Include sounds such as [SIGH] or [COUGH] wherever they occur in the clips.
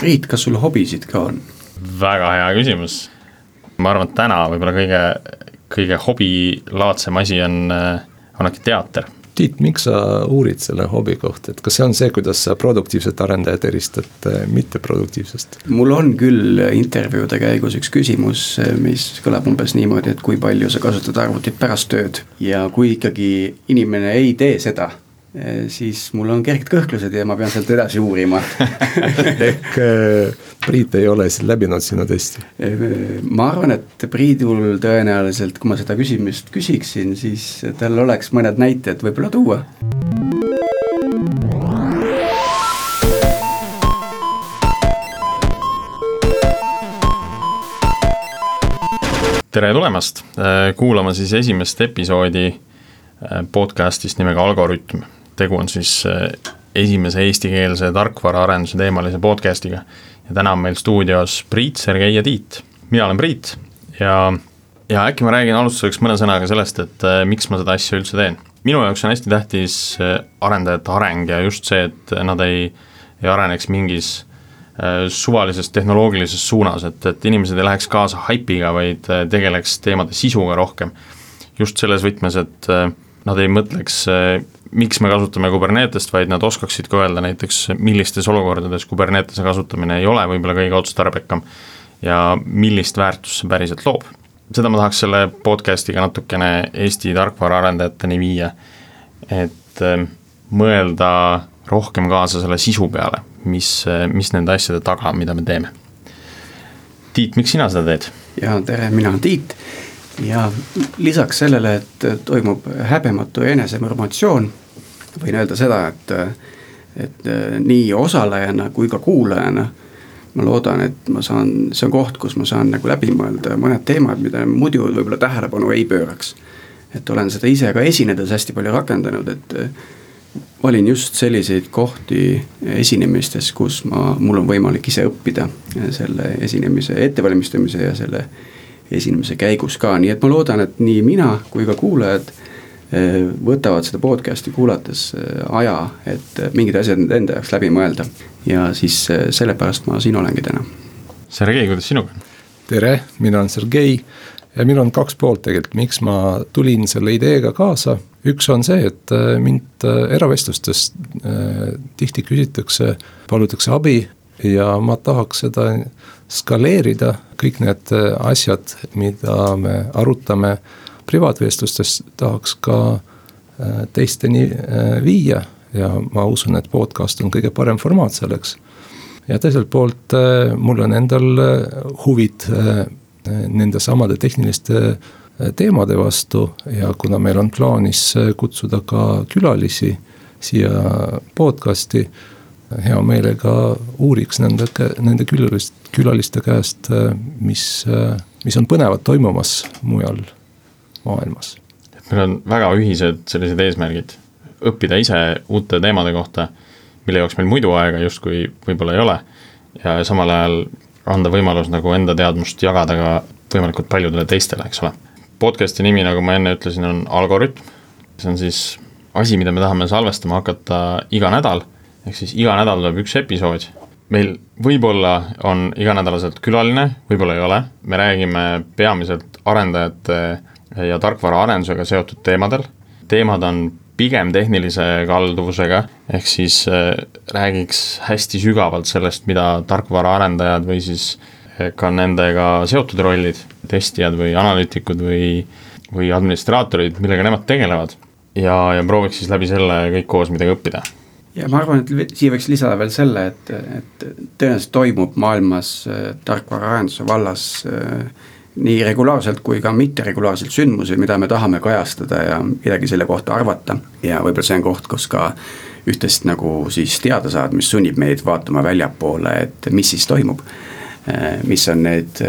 Priit, kas sul hobisid ka on? väga hea küsimus. ma arvan, et täna võib-olla kõige, kõige hobilaadsem asi on, on äkki teater Tiit, miks sa uurid selle hobi kohta, et kas see on see, kuidas sa produktiivset arendajat eristad äh, mitteproduktiivsest? mul on küll intervjuude käigus üks küsimus, mis kõlab umbes niimoodi, et kui palju sa kasutad arvutit pärast tööd ja kui ikkagi inimene ei tee seda siis mul on kerged kõhklused ja ma pean sealt edasi uurima [LAUGHS] ehk eh, Priit ei ole läbinud sinu testi? Eh, ma arvan, et Priidul tõenäoliselt, kui ma seda küsimust küsiksin, siis tal oleks mõned näited võib-olla tuua. tere tulemast kuulama siis esimest episoodi podcastist nimega Algorütm tegu on siis äh, esimese eestikeelse tarkvaraarenduse teemalise podcast'iga. ja täna on meil stuudios Priit, Sergei ja Tiit. mina olen Priit ja, ja äkki ma räägin alustuseks mõne sõnaga sellest, et äh, miks ma seda asja üldse teen. minu jaoks on hästi tähtis äh, arendajate areng ja just see, et nad ei, ei areneks mingis suvalises tehnoloogilises suunas, et, et inimesed ei läheks kaasa haipiga, vaid tegeleks teemade sisuga rohkem. just selles võtmes, et nad ei mõtleks miks me kasutame Kubernetest, vaid nad oskaksid ka öelda näiteks, millistes olukordades Kubernetese kasutamine ei ole võib-olla kõige otstarbekam ja millist väärtust see päriselt loob. seda ma tahaks selle podcast'iga natukene Eesti tarkvaraarendajateni viia, et ähm, mõelda rohkem kaasa selle sisu peale, mis, mis nende asjade taga, mida me teeme. Tiit, miks sina seda teed? ja tere, mina olen Tiit ja lisaks sellele, et toimub häbematu enesemõrmatsioon, võin öelda seda, et, et nii osalejana kui ka kuulajana ma loodan, et ma saan, see on koht, kus ma saan nagu läbi mõelda mõned teemad, mida muidu võib-olla tähelepanu ei pööraks. et olen seda ise ka esinedes hästi palju rakendanud, et valin just selliseid kohti esinemistes, kus ma, mul on võimalik ise õppida selle esinemise ettevalmistamise ja selle esinemise käigus ka, nii et ma loodan, et nii mina kui ka kuulajad eh, võtavad seda podcast'i kuulates eh, aja, et mingid asjad enda jaoks läbi mõelda. ja siis eh, sellepärast ma siin olengi täna. Sergei, kuidas sinuga on? tere, mina olen Sergei ja minul on kaks poolt tegelikult, miks ma tulin selle ideega kaasa. üks on see, et mind eravestlustes tihti küsitakse, palutakse abi ja ma tahaks seda skaleerida, kõik need äh, asjad, mida me arutame privaatvestlustes, tahaks ka äh, teisteni äh, viia ja ma usun, et podcast on kõige parem formaat selleks. ja teiselt poolt mul on endal huvid nende samade tehniliste teemade vastu ja kuna meil on plaanis kutsuda ka külalisi siia podcast'i hea meelega uuriks nende, nende külalist, külaliste käest, mis, mis on põnevat toimumas mujal maailmas. meil on väga ühised sellised eesmärgid, õppida ise uute teemade kohta, mille jaoks meil muidu aega justkui võib-olla ei ole, ja samal ajal anda võimalus nagu enda teadmust jagada ka võimalikult paljudele teistele, eks ole. Podcast'i nimi, nagu ma enne ütlesin, on Algorütm, see on siis asi, mida me tahame salvestama hakata iga nädal ehk siis iga nädal tuleb üks episood. meil võib-olla on iganädalaselt külaline, võib-olla ei ole, me räägime peamiselt arendajate ja tarkvaraarendusega seotud teemadel, teemad on pigem tehnilise kalduvusega, ehk siis äh, räägiks hästi sügavalt sellest, mida tarkvaraarendajad või siis äh, ka nendega seotud rollid, testijad või analüütikud või, või administraatorid, millega nemad tegelevad. ja, ja prooviks siis läbi selle kõik koos midagi õppida ja ma arvan, et siia võiks lisada veel selle, et, et tõenäoliselt toimub maailmas äh, tarkvaraarenduse vallas äh, nii regulaarselt kui ka mitteregulaarselt sündmusi, mida me tahame kajastada ja midagi selle kohta arvata. ja võib-olla see on koht, kus ka üht-teist nagu siis teada saada, mis sunnib meid vaatama väljapoole, et mis siis toimub. Äh, mis on need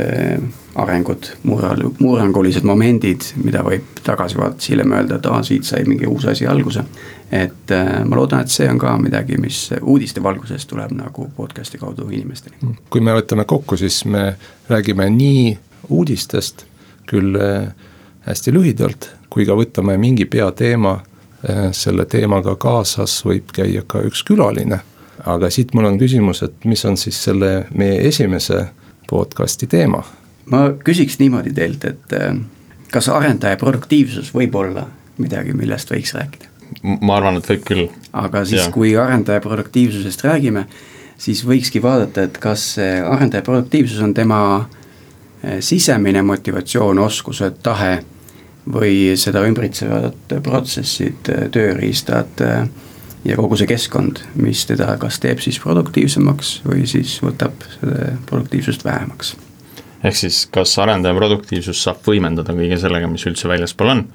arengud, murral-, murrangulised momendid, mida võib tagasi vaadates hiljem öelda, et aa, siit sai mingi uus asi alguse. et äh, ma loodan, et see on ka midagi, mis uudiste valguses tuleb nagu podcast'i kaudu inimesteni. kui me võtame kokku, siis me räägime nii uudistest, küll hästi lühidalt, kui ka võtame mingi peateema, selle teemaga kaasas võib käia ka üks külaline aga siit mul on küsimus, et mis on siis selle meie esimese podcast'i teema? ma küsiks niimoodi teilt, et äh, kas arendaja produktiivsus võib olla midagi, millest võiks rääkida? ma arvan, et võib küll. aga siis, kui arendaja produktiivsusest räägime, siis võikski vaadata, et kas arendaja produktiivsus on tema äh, sisemine motivatsioon, oskused, tahe või seda ümbritsevad protsessid, tööriistad ja kogu see keskkond, mis teda kas teeb siis produktiivsemaks või siis võtab seda produktiivsust vähemaks. ehk siis, kas arendaja produktiivsus saab võimendada kõige sellega, mis üldse väljaspool on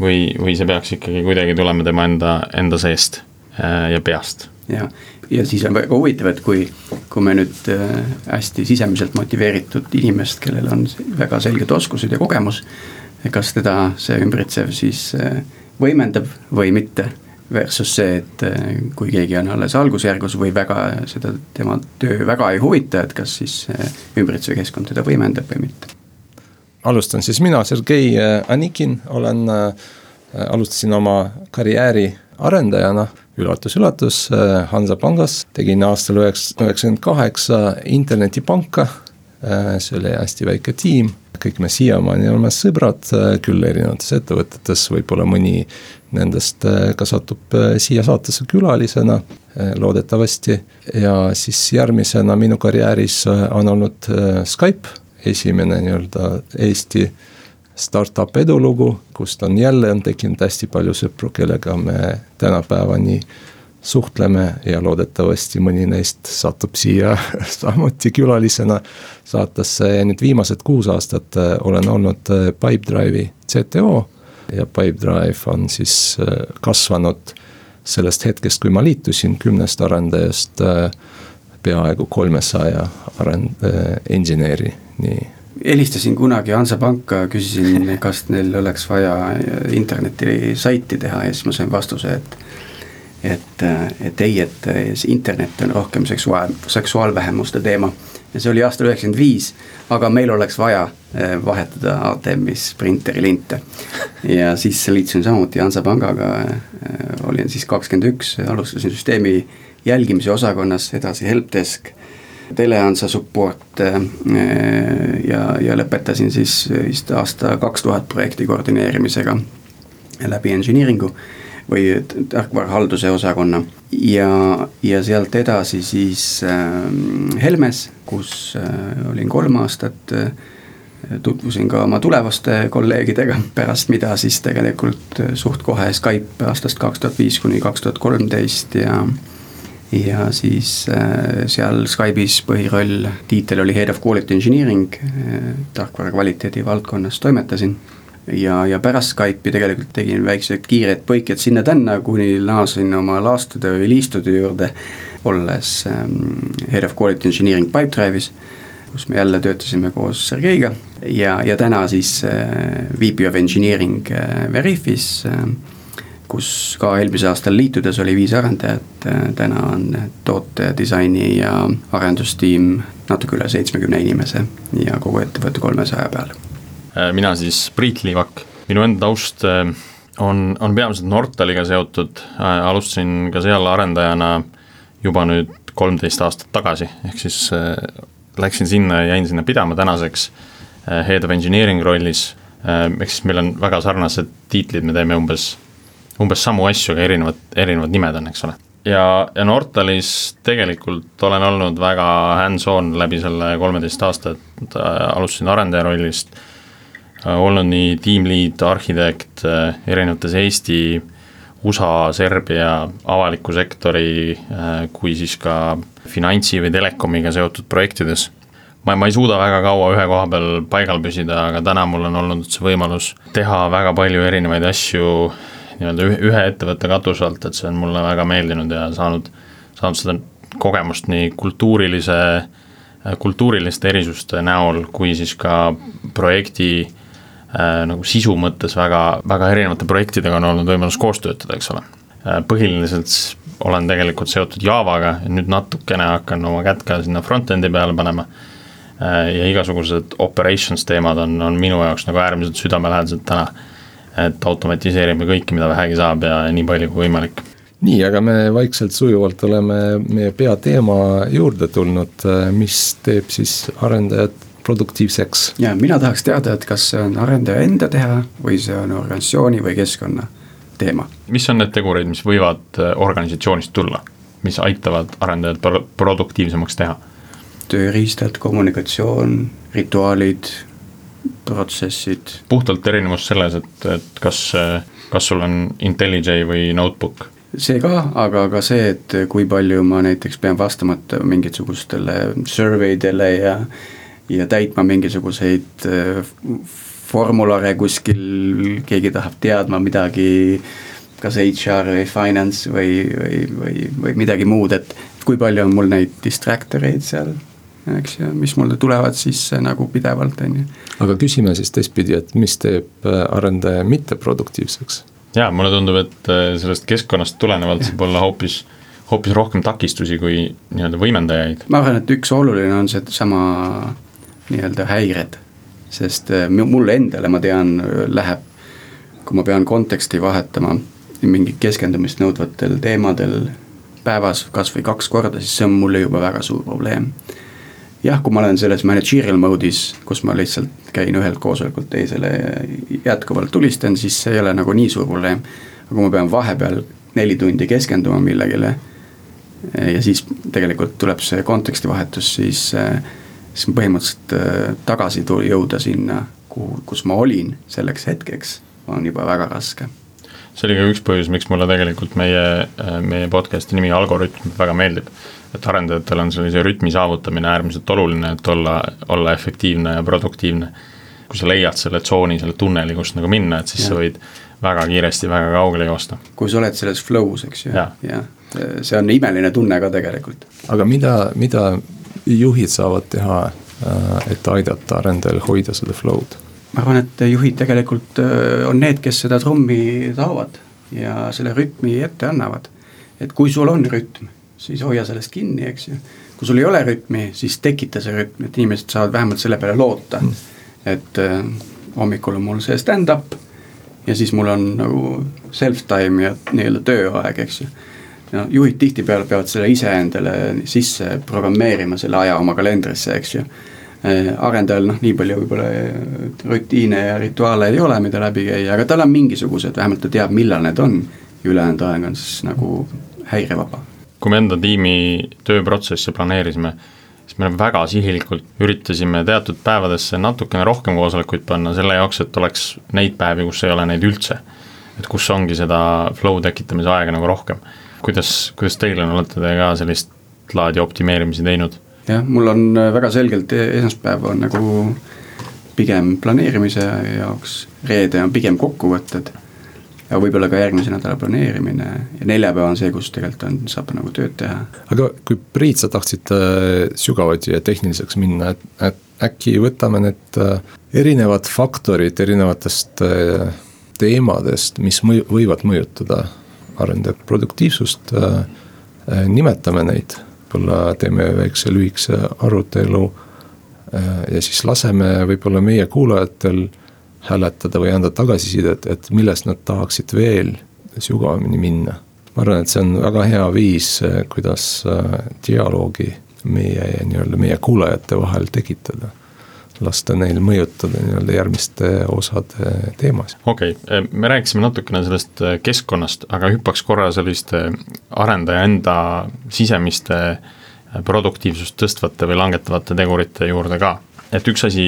või, või see peaks ikkagi kuidagi tulema tema enda, enda seest äh, ja peast? jah, ja siis on väga huvitav, et kui, kui me nüüd äh, hästi sisemiselt motiveeritud inimest, kellel on väga selged oskused ja kogemus, kas teda see ümbritsev siis äh, võimendab või mitte versus see, et äh, kui keegi on alles algusjärgus või väga seda, tema töö väga ei huvita, et kas siis äh, ümbritsev keskkond teda võimendab või mitte. alustan siis mina, Sergei Anikin, olen alustasin oma karjääri arendajana, üllatus-üllatus, Hansapangas, tegin aastal üheksakümmend kaheksa internetipanka. See oli hästi väike tiim. Kõik me siiamaani oleme sõbrad, küll erinevates ettevõtetes, võib-olla mõni nendest äh, ka satub äh, siia saatesse külalisena, äh, loodetavasti. ja siis järgmisena minu karjääris on olnud Skype, esimene nii-öelda Eesti startup edulugu, kust on jälle on tekkinud hästi palju sõpru, kellega me tänapäevani suhtleme ja loodetavasti mõni neist satub siia [LAUGHS] samuti külalisena saatesse ja nüüd viimased kuus aastat olen olnud Pipedrive'i CTO ja Pipedrive on siis äh, kasvanud sellest hetkest, kui ma liitusin kümnest arendajast äh, peaaegu kolmesaja arend-, äh, engineer'i, nii. Helistasin kunagi Hansapanka, küsisin, [LAUGHS] kas neil oleks vaja internetisaiti teha ja siis ma sain vastuse, et et, et ei, et internet on rohkem seksuaal, seksuaalvähemuste teema ja see oli aastal üheksakümmend viis, aga meil oleks vaja eh, vahetada ATM-is printeri linte. ja siis liitusin samuti Hansapangaga, eh, olin siis kakskümmend üks, alustasin süsteemi jälgimise osakonnas, edasi helpdesk, telehansa support eh, ja, ja lõpetasin siis vist aasta kaks tuhat projekti koordineerimisega läbi engineering'u või tarkvarahalduse osakonna ja, ja sealt edasi siis äh, Helmes, kus äh, olin kolm aastat äh,. tutvusin ka oma tulevaste kolleegidega, [LAUGHS] pärast mida siis tegelikult äh, suht kohe Skype aastast kaks tuhat viis kuni kaks tuhat kolmteist ja ja siis äh, seal Skype'is põhiroll, tiitel oli Head of Quality Engineering äh,, tarkvara kvaliteedi valdkonnas toimetasin ja, ja pärast Skype'i tegelikult tegin väiksed kiired põiked sinna-tänna, kuni naasin oma lastude või liistude juurde, olles ähm, Head of Quality Engineering Pipedrive'is, kus me jälle töötasime koos Sergeiga. Ja, ja täna siis äh, VP of Engineering äh, Veriffis äh,, kus ka eelmisel aastal liitudes oli viis arendajat äh,, täna on toote, disaini ja arendustiim natuke üle seitsmekümne inimese ja kogu ettevõte kolmesaja peal mina siis Priit Liivak, minu enda taust äh, on, on peamiselt Nortaliga seotud, äh, alustasin ka seal arendajana juba nüüd kolmteist aastat tagasi, ehk siis läksin sinna ja jäin sinna pidama tänaseks head of engineering rollis, ehk siis meil on väga sarnased tiitlid, me teeme umbes, umbes samu asju, aga erinevad, erinevad nimed on, eks ole. ja, ja Nortalis tegelikult olen olnud väga hands-on läbi selle kolmeteist aastat, alustasin arendaja rollist. Äh, olnud nii tiimliid, arhitekt äh, erinevates Eesti, USA, Serbia avaliku sektori äh, kui siis ka finantsi või telekomiga seotud projektides. ma, ma ei suuda väga kaua ühe koha peal paigal püsida, aga täna mul on olnud see võimalus teha väga palju erinevaid asju nii-öelda ühe ettevõtte katuse alt, et see on mulle väga meeldinud ja saanud, saanud seda kogemust nii kultuurilise, kultuuriliste erisuste näol, kui siis ka projekti äh, nagu sisu mõttes väga, väga erinevate projektidega on olnud võimalus koos töötada, eks ole äh,. põhiliselt olen tegelikult seotud Javaga ja nüüd natukene hakkan oma kätt ka sinna front-end'i peale panema äh,. ja igasugused operations teemad on, on minu jaoks nagu äärmiselt südamelähedased täna. et automatiseerime kõike, mida vähegi saab ja nii palju kui võimalik nii, aga me vaikselt sujuvalt oleme meie peateema juurde tulnud, mis teeb siis arendajat produktiivseks. ja mina tahaks teada, et kas see on arendaja enda teha või see on organisatsiooni või keskkonna teema. mis on need tegurid, mis võivad äh, organisatsioonist tulla, mis aitavad arendajat pro produktiivsemaks teha? tööriistad, kommunikatsioon, rituaalid, protsessid. puhtalt erinevus selles, et, et kas, kas sul on IntelliJ või notebook? see ka, aga ka see, et kui palju ma näiteks pean vastamata mingisugustele survey dele ja ja täitma mingisuguseid äh, formulare kuskil, keegi tahab teadma midagi, kas HR või finance või, või, või, või midagi muud, et kui palju on mul neid distractoreid seal eks ju, mis mulle tulevad sisse nagu pidevalt, on ju. aga küsime siis teistpidi, et mis teeb äh, arendaja mitteproduktiivseks? jaa, mulle tundub, et äh, sellest keskkonnast tulenevalt saab olla hoopis, hoopis rohkem takistusi kui nii-öelda võimendajaid. ma arvan, et üks oluline on seesama nii-öelda häired, sest äh, mulle endale, ma tean, läheb, kui ma pean konteksti vahetama mingi keskendumist nõudvatel teemadel päevas kas või kaks korda, siis see on mulle juba väga suur probleem jah, kui ma olen selles managerial mode'is, kus ma lihtsalt käin ühelt koosolekult teisele jätkuvalt tulistan, siis see ei ole nagu nii suur probleem. aga kui ma pean vahepeal neli tundi keskenduma millegile ja siis tegelikult tuleb see kontekstivahetus, siis, siis põhimõtteliselt äh, tagasi jõuda sinna, kuhu, kus ma olin selleks hetkeks, on juba väga raske see oli ka üks põhjus, miks mulle tegelikult meie, äh, meie podcast'i nimi Algorütm väga meeldib et arendajatel on sellise rütmi saavutamine äärmiselt oluline, et olla, olla efektiivne ja produktiivne. kui sa leiad selle tsooni, selle tunneli, kust nagu minna, et siis ja. sa võid väga kiiresti väga kaugele joosta. kui sa oled selles flow's, eks ju, jah ja., see on imeline tunne ka tegelikult. aga mida, mida juhid saavad teha, äh, et aidata arendajal hoida seda flow'd? ma arvan, et juhid tegelikult äh, on need, kes seda trummi taovad ja selle rütmi ette annavad. et kui sul on rütm siis hoia sellest kinni, eks ju. kui sul ei ole rütmi, siis tekita see rütm, et inimesed saavad vähemalt selle peale loota mm.. et äh, hommikul on mul see stand-up ja siis mul on nagu self-time ja nii-öelda tööaeg, eks ju. No juhid tihtipeale peavad selle iseendale sisse programmeerima, selle aja oma kalendrisse, eks ju äh, arendajal noh, nii palju võib-olla äh, rutiine ja rituaale ei ole, mida läbi käia, aga tal on mingisugused, vähemalt ta teab, millal need on. ülejäänud aeg on siis nagu häirevaba kui me enda tiimi tööprotsesse planeerisime, siis me väga sihilikult üritasime teatud päevadesse natukene rohkem koosolekuid panna selle jaoks, et oleks neid päevi, kus ei ole neid üldse. et kus ongi seda flow tekitamise aega nagu rohkem. Kuidas, kuidas teil on, olete te ka sellist laadi optimeerimisi teinud? jah, mul on väga selgelt esmaspäev on nagu pigem planeerimise jaoks, reede on pigem kokkuvõtted ja võib-olla ka järgmise nädala planeerimine ja neljapäev on see, kus tegelikult on, saab nagu tööd teha. aga kui Priit, sa tahtsid äh, sügavuti ja tehniliseks minna, et, et äkki võtame need äh, erinevad faktorid erinevatest äh, teemadest, mis mõju, võivad mõjutada arendaja produktiivsust, nimetame neid, võib-olla teeme väikse lühikese arutelu ja siis laseme võib-olla meie kuulajatel hääletada või anda tagasisidet, et millest nad tahaksid veel sügavamini minna. ma arvan, et see on väga hea viis, kuidas äh, dialoogi meie ja nii-öelda meie kuulajate vahel tekitada lasta neil mõjutada nii-öelda järgmiste osade teemasid. okei okay., me rääkisime natukene sellest äh, keskkonnast, aga hüppaks korra selliste arendaja enda sisemiste äh, produktiivsust tõstvate või langetavate tegurite juurde ka. et üks asi,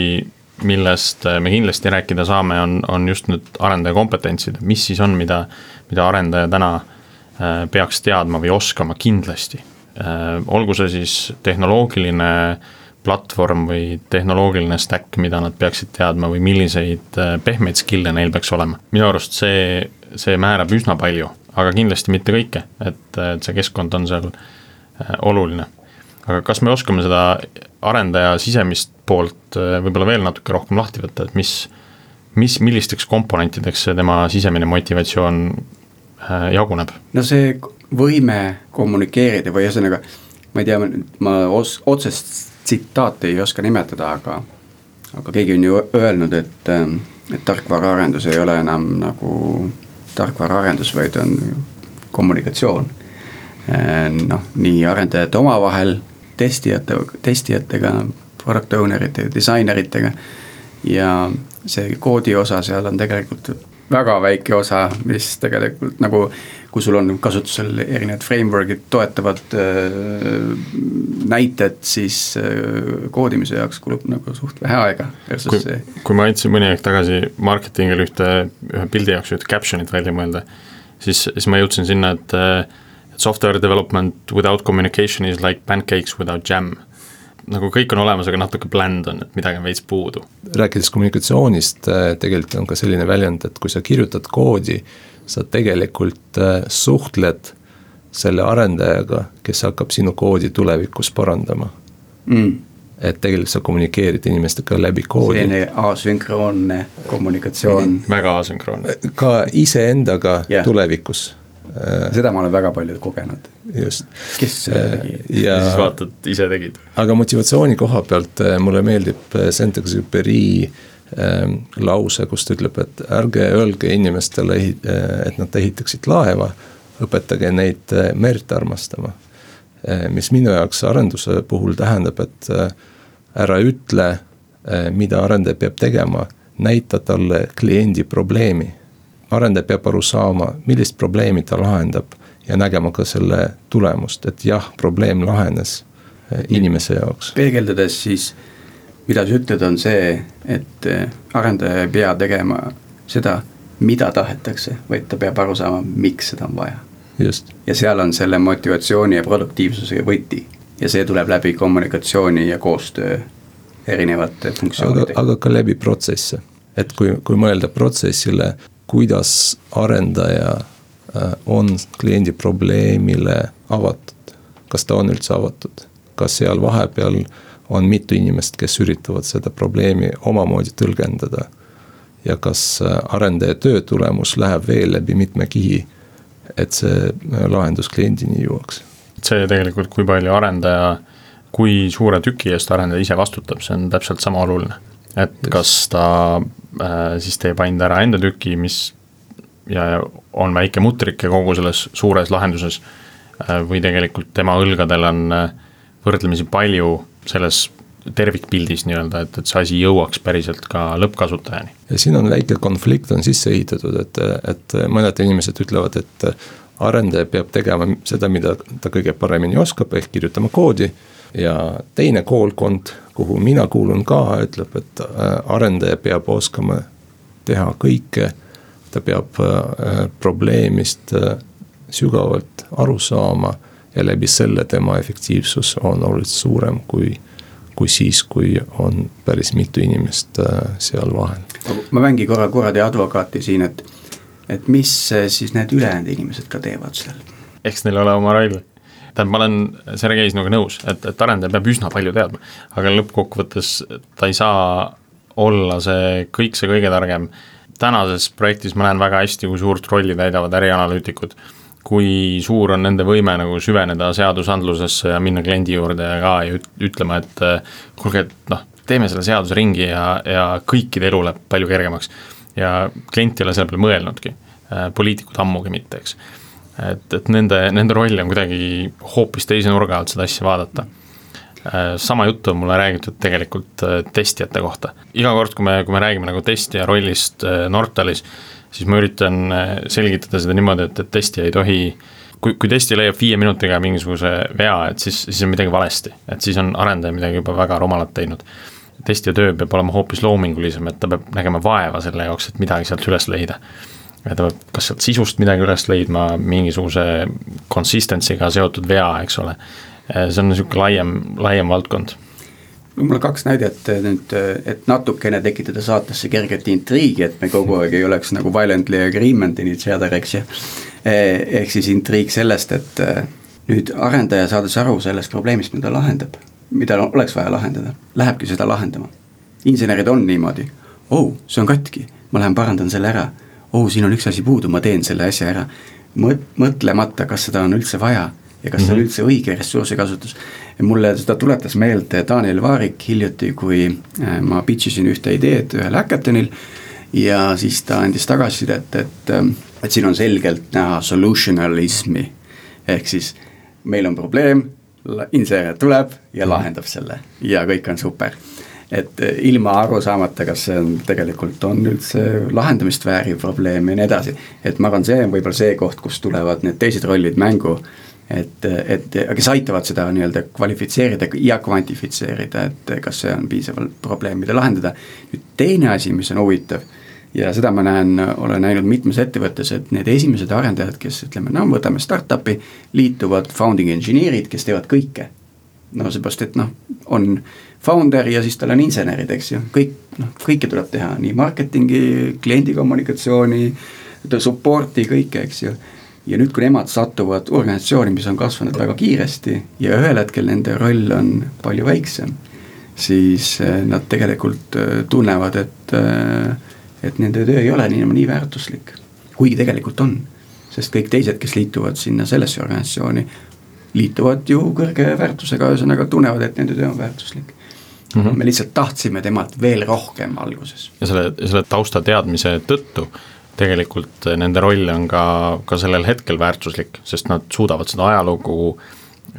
millest äh, me kindlasti rääkida saame, on, on just nüüd arendaja kompetentsid, mis siis on, mida, mida arendaja täna äh, peaks teadma või oskama kindlasti. Äh, olgu see siis tehnoloogiline platvorm või tehnoloogiline stack, mida nad peaksid teadma või milliseid pehmeid skill'e neil peaks olema. minu arust see, see määrab üsna palju, aga kindlasti mitte kõike, et, et see keskkond on seal oluline. aga kas me oskame seda arendaja sisemist poolt äh, võib-olla veel natuke rohkem lahti võtta, et mis, mis, millisteks komponentideks see tema sisemine motivatsioon äh, jaguneb? no see võime kommunikeerida või ühesõnaga, ma ei tea, ma os-, otsest tsitaati ei oska nimetada, aga aga keegi on ju öelnud, et, et tarkvaraarendus ei ole enam nagu tarkvaraarendus, vaid on kommunikatsioon. noh, nii arendajate omavahel, testijate, testijatega, product owner ite ja disaineritega. ja see koodi osa seal on tegelikult väga väike osa, mis tegelikult nagu kui sul on kasutusel erinevad framework'id, toetavad äh, näited, siis äh, koodimise jaoks kulub nagu suht vähe aega. kui, kui ma aitasin mõni aeg tagasi marketingil ühte, ühe pildi jaoks ühte caption'it välja mõelda, siis, siis ma jõudsin sinna, et äh, software development without communication is like pancakes without jam nagu kõik on olemas, aga natuke bland on, et midagi on veits puudu. rääkides kommunikatsioonist, tegelikult on ka selline väljend, et kui sa kirjutad koodi, sa tegelikult äh, suhtled selle arendajaga, kes hakkab sinu koodi tulevikus parandama mm.. et tegelikult sa kommunikeerid inimestega läbi koodi. selline asünkroonne kommunikatsioon. väga asünkroonne. ka iseendaga yeah. tulevikus äh, seda ma olen väga palju kogenud. just. kes seda tegi? ja siis vaatad, ise tegid. aga motivatsiooni koha pealt mulle meeldib Saint-Exupéry Ähm, lause, kus ta ütleb, et ärge öelge inimestele, äh, et nad ehitaksid laeva, õpetage neid äh, merd armastama. Äh, mis minu jaoks arenduse puhul tähendab, et ära ütle, mida arendaja peab tegema, näita talle kliendi probleemi. Arendaja peab aru saama, millist probleemi ta lahendab ja nägema ka selle tulemust, et jah, probleem lahenes inimese jaoks. peegeldades siis mida sa ütled, on see, et eh, arendaja ei pea tegema seda, mida tahetakse, vaid ta peab aru saama, miks seda on vaja. ja seal on selle motivatsiooni ja produktiivsuse võti ja see tuleb läbi kommunikatsiooni ja koostöö erinevate funktsioonidega. aga ka läbi protsesse, et kui, kui mõelda protsessile, kuidas arendaja äh, on kliendi probleemile avatud, kas ta on üldse avatud, kas seal vahepeal on mitu inimest, kes üritavad seda probleemi omamoodi tõlgendada. ja kas äh, arendaja töö tulemus läheb veel läbi mitme kihi, et see äh, lahendus kliendini jõuaks. see tegelikult, kui palju arendaja, kui suure tüki eest arendaja ise vastutab, see on täpselt sama oluline. Et Just. kas ta äh, siis teeb ainult ära enda tüki, mis ja on väike mutrike kogu selles suures lahenduses äh,, või tegelikult tema õlgadel on äh, võrdlemisi palju selles tervikpildis nii-öelda, et, et see asi jõuaks päriselt ka lõppkasutajani. ja siin on väike konflikt on sisse ehitatud, et, et mõned inimesed ütlevad, et arendaja peab tegema seda, mida ta kõige paremini oskab, ehk kirjutama koodi. Ja teine koolkond, kuhu mina kuulun ka, ütleb, et äh, arendaja peab oskama teha kõike. ta peab äh, probleemist äh, sügavalt aru saama ja läbi selle tema efektiivsus on oluliselt suurem kui, kui siis, kui on päris mitu inimest seal vahel. ma mängin korra kuradi advokaati siin, et, et mis siis need ülejäänud inimesed ka teevad seal? eks neil ole oma roll tähendab, ma olen Sergei sinuga nõus, et, et arendaja peab üsna palju teadma, aga lõppkokkuvõttes ta ei saa olla see kõik see kõige targem. tänases projektis ma näen väga hästi, kui suurt rolli täidavad ärianalüütikud kui suur on nende võime nagu süveneda seadusandlusesse ja minna kliendi juurde ka ja ütlema, et äh, kuulge, et noh, teeme selle seaduse ringi ja, ja kõikide elu läheb palju kergemaks. ja klient ei ole selle peale mõelnudki, äh, poliitikud ammugi mitte, eks. Et, et nende, nende roll on kuidagi hoopis teise nurga alt seda asja vaadata äh, sama juttu on mulle räägitud tegelikult testijate kohta. iga kord, kui me, kui me räägime nagu testija rollist Nortalis, siis ma üritan äh, selgitada seda niimoodi, et, et testija ei tohi kui, kui testi leiab viie minutiga mingisuguse vea, et siis, siis on midagi valesti, et siis on arendaja midagi juba väga rumalat teinud. testija töö peab olema hoopis loomingulisem, et ta peab nägema vaeva selle jaoks, et midagi sealt üles leida. Ta peab kas sealt sisust midagi üles leidma, mingisuguse consistency'ga seotud vea, eks ole. see on niisugune laiem, laiem valdkond mul on kaks näidet eh, nüüd, eh, et natukene tekitada saatesse kerget intriigi, et me kogu aeg ei oleks nagu violently agreement in each other, eks ju. Eh, ehk siis intriig sellest, et nüüd arendaja saades aru sellest probleemist, mida lahendab, mida oleks vaja lahendada, lähebki seda lahendama. insenerid on niimoodi, oh, see on katki, ma lähen parandan selle ära. Oh, siin on üks asi puudu, ma teen selle asja ära. mõtlemata, kas seda on üldse vaja ja kas mm -hmm. see on mhm. üldse õige ressursikasutus mulle seda tuletas meelde Daniel Vaarik hiljuti, kui äh, ma pitch isin ühte ideed ühel häkatonil. ja siis ta andis tagasisidet, et, et, et siin on selgelt näha solutionalismi, ehk siis meil on probleem, insener tuleb ja lahendab selle ja kõik on super et eh, ilma aru saamata, kas see on tegelikult on üldse lahendamist vääriv probleem ja nii edasi. et ma arvan, see on võib-olla see koht, kus tulevad need teised rollid mängu. et, et kes aitavad seda nii-öelda kvalifitseerida ja kvantifitseerida, et kas see on piisavalt probleem, mida lahendada. nüüd teine asi, mis on huvitav ja seda ma näen, olen näinud mitmes ettevõttes, et need esimesed arendajad, kes ütleme, no võtame startup'i, liituvad founding engineer'id, kes teevad kõike. no seepärast, et noh, on founder ja siis tal on insenerid, eks ju, kõik noh, kõike tuleb teha, nii marketingi, kliendi kommunikatsiooni, support'i, kõike, eks ju. ja nüüd, kui nemad satuvad organisatsiooni, mis on kasvanud väga kiiresti ja ühel hetkel nende roll on palju väiksem, siis eh, nad tegelikult eh, tunnevad, et, eh, et nende töö ei ole nii, nii väärtuslik, kuigi tegelikult on. Sest kõik teised, kes liituvad sinna sellesse organisatsiooni, liituvad ju kõrge väärtusega, ühesõnaga tunnevad, et nende töö on väärtuslik mm. -hmm. me lihtsalt tahtsime temalt veel rohkem alguses. ja selle, selle taustateadmise tõttu tegelikult nende roll on ka, ka sellel hetkel väärtuslik, sest nad suudavad seda ajalugu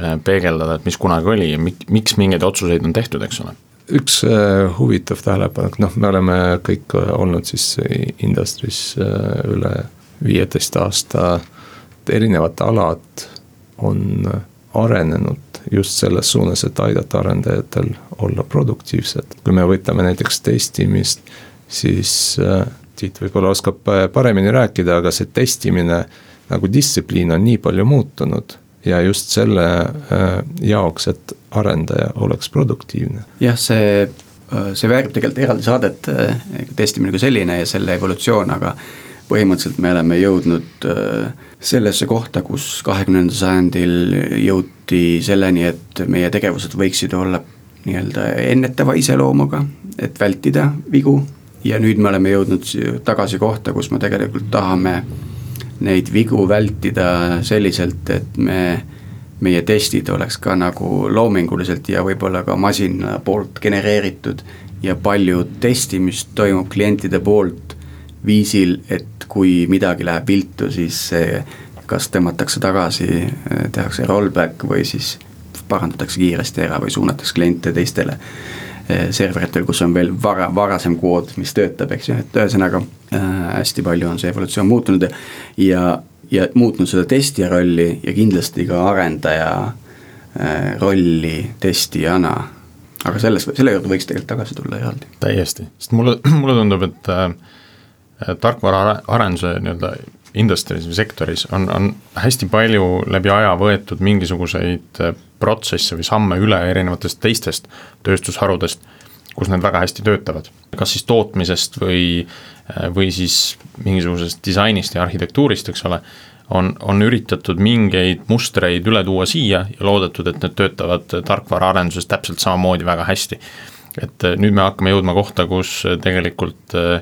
äh, peegeldada, et mis kunagi oli ja mik-, miks mingeid otsuseid on tehtud, eks ole üks äh, huvitav tähelepanek, noh, me oleme kõik olnud siis industry's üle viieteist aasta, erinevad alad on arenenud just selles suunas, et aidata arendajatel olla produktiivsed. kui me võtame näiteks testimist, siis äh, Tiit võib-olla oskab paremini rääkida, aga see testimine nagu distsipliin on nii palju muutunud ja just selle äh, jaoks, et arendaja oleks produktiivne. jah, see, äh, see väärib tegelikult eraldi saadet, testimine kui selline ja selle evolutsioon, aga põhimõtteliselt me oleme jõudnud sellesse kohta, kus kahekümnendal sajandil jõuti selleni, et meie tegevused võiksid olla nii-öelda ennetava iseloomuga, et vältida vigu. ja nüüd me oleme jõudnud tagasi kohta, kus me tegelikult tahame neid vigu vältida selliselt, et me, meie testid oleks ka nagu loominguliselt ja võib-olla ka masina poolt genereeritud. ja palju testimist toimub klientide poolt viisil, et kui midagi läheb viltu, siis kas tõmmatakse tagasi, tehakse rollback või siis parandatakse kiiresti ära või suunatakse kliente teistele eh, serveritel, kus on veel vara, varasem kood, mis töötab, eks ju, et ühesõnaga äh, hästi palju on see evolutsioon muutunud ja, ja muutnud seda testija rolli ja kindlasti ka arendaja äh, rolli testijana. aga selles, selle juurde võiks tegelikult tagasi tulla eraldi. täiesti, sest mulle, [CLEARS THROAT] mulle tundub, et äh, tarkvaraarenduse nii-öelda industry's või sektoris on, on hästi palju läbi aja võetud mingisuguseid äh, protsesse või samme üle erinevatest teistest tööstusharudest, kus need väga hästi töötavad. kas siis tootmisest või, äh, või siis mingisugusest disainist ja arhitektuurist, eks ole, on, on üritatud mingeid mustreid üle tuua siia ja loodetud, et need töötavad tarkvaraarenduses täpselt samamoodi väga hästi. et äh, nüüd me hakkame jõudma kohta, kus tegelikult äh,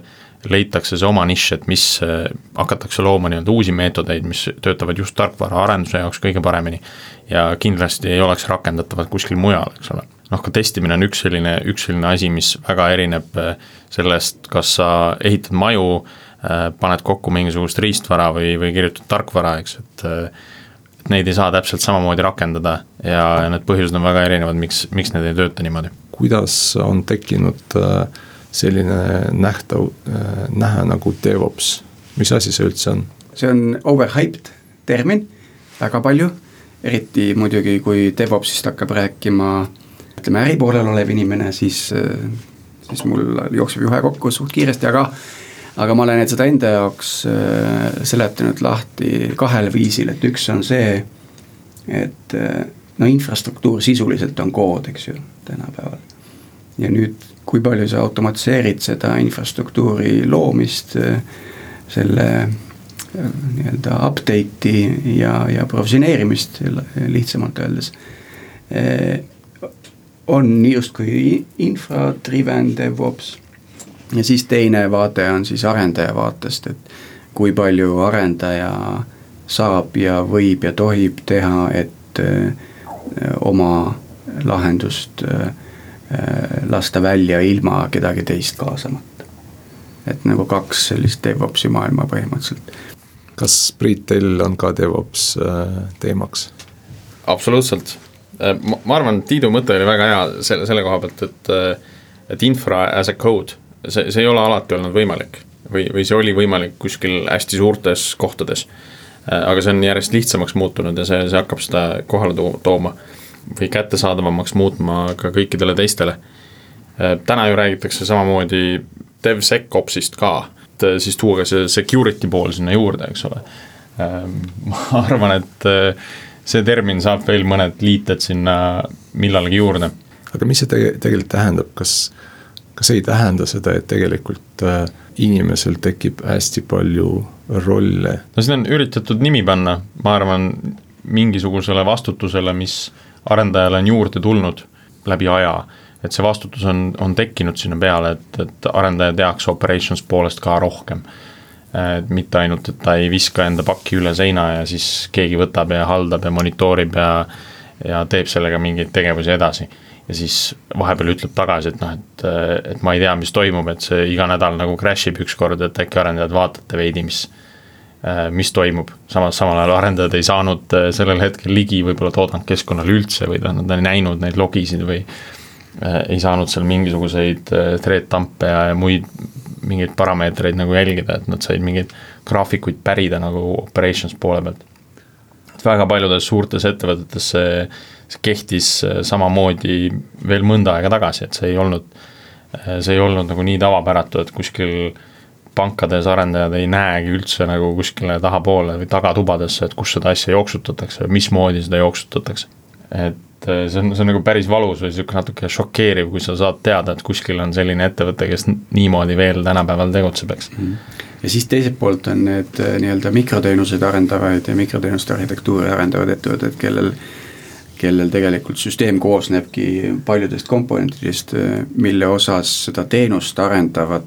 leitakse see oma nišš, et mis, äh, hakatakse looma nii-öelda uusi meetodeid, mis töötavad just tarkvaraarenduse jaoks kõige paremini. ja kindlasti ei oleks rakendatavad kuskil mujal, eks ole. noh, ka testimine on üks selline, üks selline asi, mis väga erineb äh, sellest, kas sa ehitad maju, äh, paned kokku mingisugust riistvara või, või kirjutad tarkvara, eks, et et neid ei saa täpselt samamoodi rakendada ja, need põhjused on väga erinevad, miks, miks need ei tööta niimoodi. kuidas on tekkinud äh, selline nähtav, äh, nähe nagu DevOps, mis asi see üldse on? see on overhyped termin, väga palju, eriti muidugi, kui DevOpsist hakkab rääkima ütleme, äripoolel olev inimene, siis, äh, siis mul jookseb juhe kokku suht kiiresti, aga aga ma olen seda enda jaoks äh, seletanud lahti kahel viisil, et üks on see, et no infrastruktuur sisuliselt on kood, eks ju, tänapäeval. ja nüüd kui palju sa automatiseerid seda infrastruktuuri loomist, selle nii-öelda update'i ja, ja provisioneerimist lihtsamalt öeldes. on justkui infra-driven DevOps ja siis teine vaade on siis arendaja vaatest, et kui palju arendaja saab ja võib ja tohib teha, et oma lahendust äh, Äh, lasta välja ilma kedagi teist kaasamata. et nagu kaks sellist DevOpsi maailma põhimõtteliselt. kas Priit, teil on ka DevOps teemaks? absoluutselt, ma, ma arvan, Tiidu mõte oli väga hea selle, selle koha pealt, et et infra as a code, see, see ei ole alati olnud võimalik või, või see oli võimalik kuskil hästi suurtes kohtades aga see on järjest lihtsamaks muutunud ja see, see hakkab seda kohale tooma või kättesaadavamaks muutma ka kõikidele teistele. täna ju räägitakse samamoodi DevSecOpsist ka, et siis tuua ka see security pool sinna juurde, eks ole. [LAUGHS] ma arvan, et see termin saab veel mõned liited sinna millalgi juurde. aga mis see tege-, tegelikult tähendab, kas, kas ei tähenda seda, et tegelikult äh, inimesel tekib hästi palju rolle? no siin on üritatud nimi panna, ma arvan, mingisugusele vastutusele, mis arendajale on juurde tulnud läbi aja. et see vastutus on, on tekkinud sinna peale, et, et arendaja teaks operations poolest ka rohkem. et mitte ainult, et ta ei viska enda pakki üle seina ja siis keegi võtab ja haldab ja monitoorib ja ja teeb sellega mingeid tegevusi edasi ja siis vahepeal ütleb tagasi, et noh, et, et ma ei tea, mis toimub, et see iga nädal nagu crash ib ükskord, et äkki arendajad vaatate veidi, mis, mis toimub. samas, samal ajal arendajad ei saanud äh, sellel hetkel ligi võib-olla toodangkeskkonnale üldse või tähendab, ta ei näinud neid logisid või äh, ei saanud seal mingisuguseid äh, thread tamp'e ja, muid mingeid parameetreid nagu jälgida, et nad said mingeid graafikuid pärida nagu operations poole pealt. et väga paljudes suurtes ettevõtetes see see kehtis äh, samamoodi veel mõnda aega tagasi, et see ei olnud, äh, see ei olnud nagu nii tavapäratu, et kuskil pankades arendajad ei näegi üldse nagu kuskile tahapoole või tagatubadesse, et kus seda asja jooksutatakse, mismoodi seda jooksutatakse. et äh, see on, see on nagu päris valus või sihuke natuke šokeeriv, kui sa saad teada, et kuskil on selline ettevõte, kes niimoodi veel tänapäeval tegutseb, eks. -hmm ja siis teiselt poolt on need nii-öelda mikroteenuseid arendavaid ja mikroteenuste arhitektuuri arendavad ettevõtted, kellel kellel tegelikult süsteem koosnebki paljudest komponentidest, mille osas seda teenust arendavad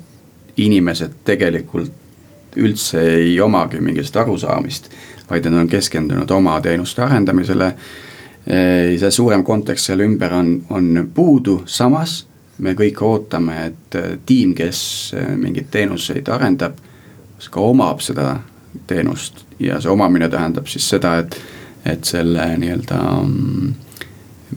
inimesed tegelikult üldse ei omagi mingist arusaamist, vaid nad on keskendunud oma teenuste arendamisele. see suurem kontekst selle ümber on, on puudu, samas me kõik ootame, et tiim, kes mingeid teenuseid arendab, ka omab seda teenust ja see omamine tähendab siis seda, et et selle nii-öelda mm,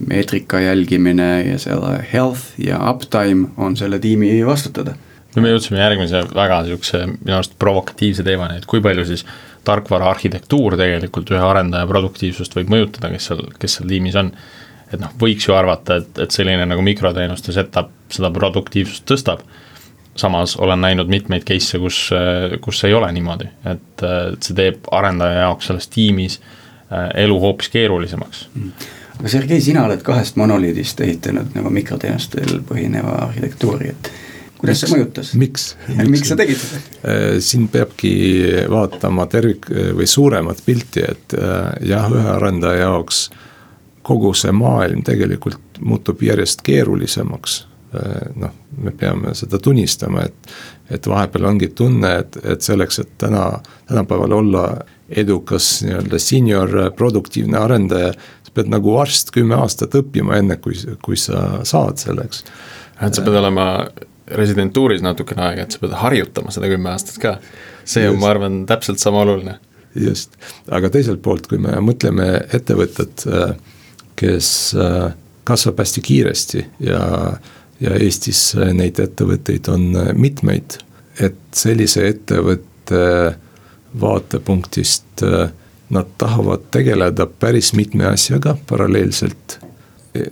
meetrika jälgimine ja selle health ja uptime on selle tiimi vastutada. No me jõudsime järgmise väga sihukese minu arust provokatiivse teemani, et kui palju siis tarkvara arhitektuur tegelikult ühe arendaja produktiivsust võib mõjutada, kes seal, kes seal tiimis on. et noh, võiks ju arvata, et, et selline nagu mikroteenuste setup seda produktiivsust tõstab. samas olen näinud mitmeid case'e, kus, kus ei ole niimoodi, et, see teeb arendaja jaoks selles tiimis Äh, elu hoopis keerulisemaks aga Sergei, sina oled kahest monoliidist ehitanud nagu mikroteenustel põhineva arhitektuuri, et kuidas see mõjutas? miks? miks sa tegid seda? Äh, siin peabki vaatama tervik- või suuremat pilti, et äh, jah, ühe arendaja jaoks kogu see maailm tegelikult muutub järjest keerulisemaks. noh, me peame seda tunnistama, et, et vahepeal ongi tunne, et, et selleks, et täna, tänapäeval olla edukas nii-öelda senior äh, produktiivne arendaja, sa pead nagu arst kümme aastat õppima, enne kui, kui sa saad selleks. et sa pead olema residentuuris natukene aega, et sa pead harjutama seda kümme aastat ka. see on, ma arvan, täpselt sama oluline. just, aga teiselt poolt, kui me mõtleme ettevõtet, äh, kes äh, kasvab hästi kiiresti ja, ja Eestis neid ettevõtteid on mitmeid, et sellise ettevõtte vaatepunktist äh, nad tahavad tegeleda päris mitme asjaga paralleelselt.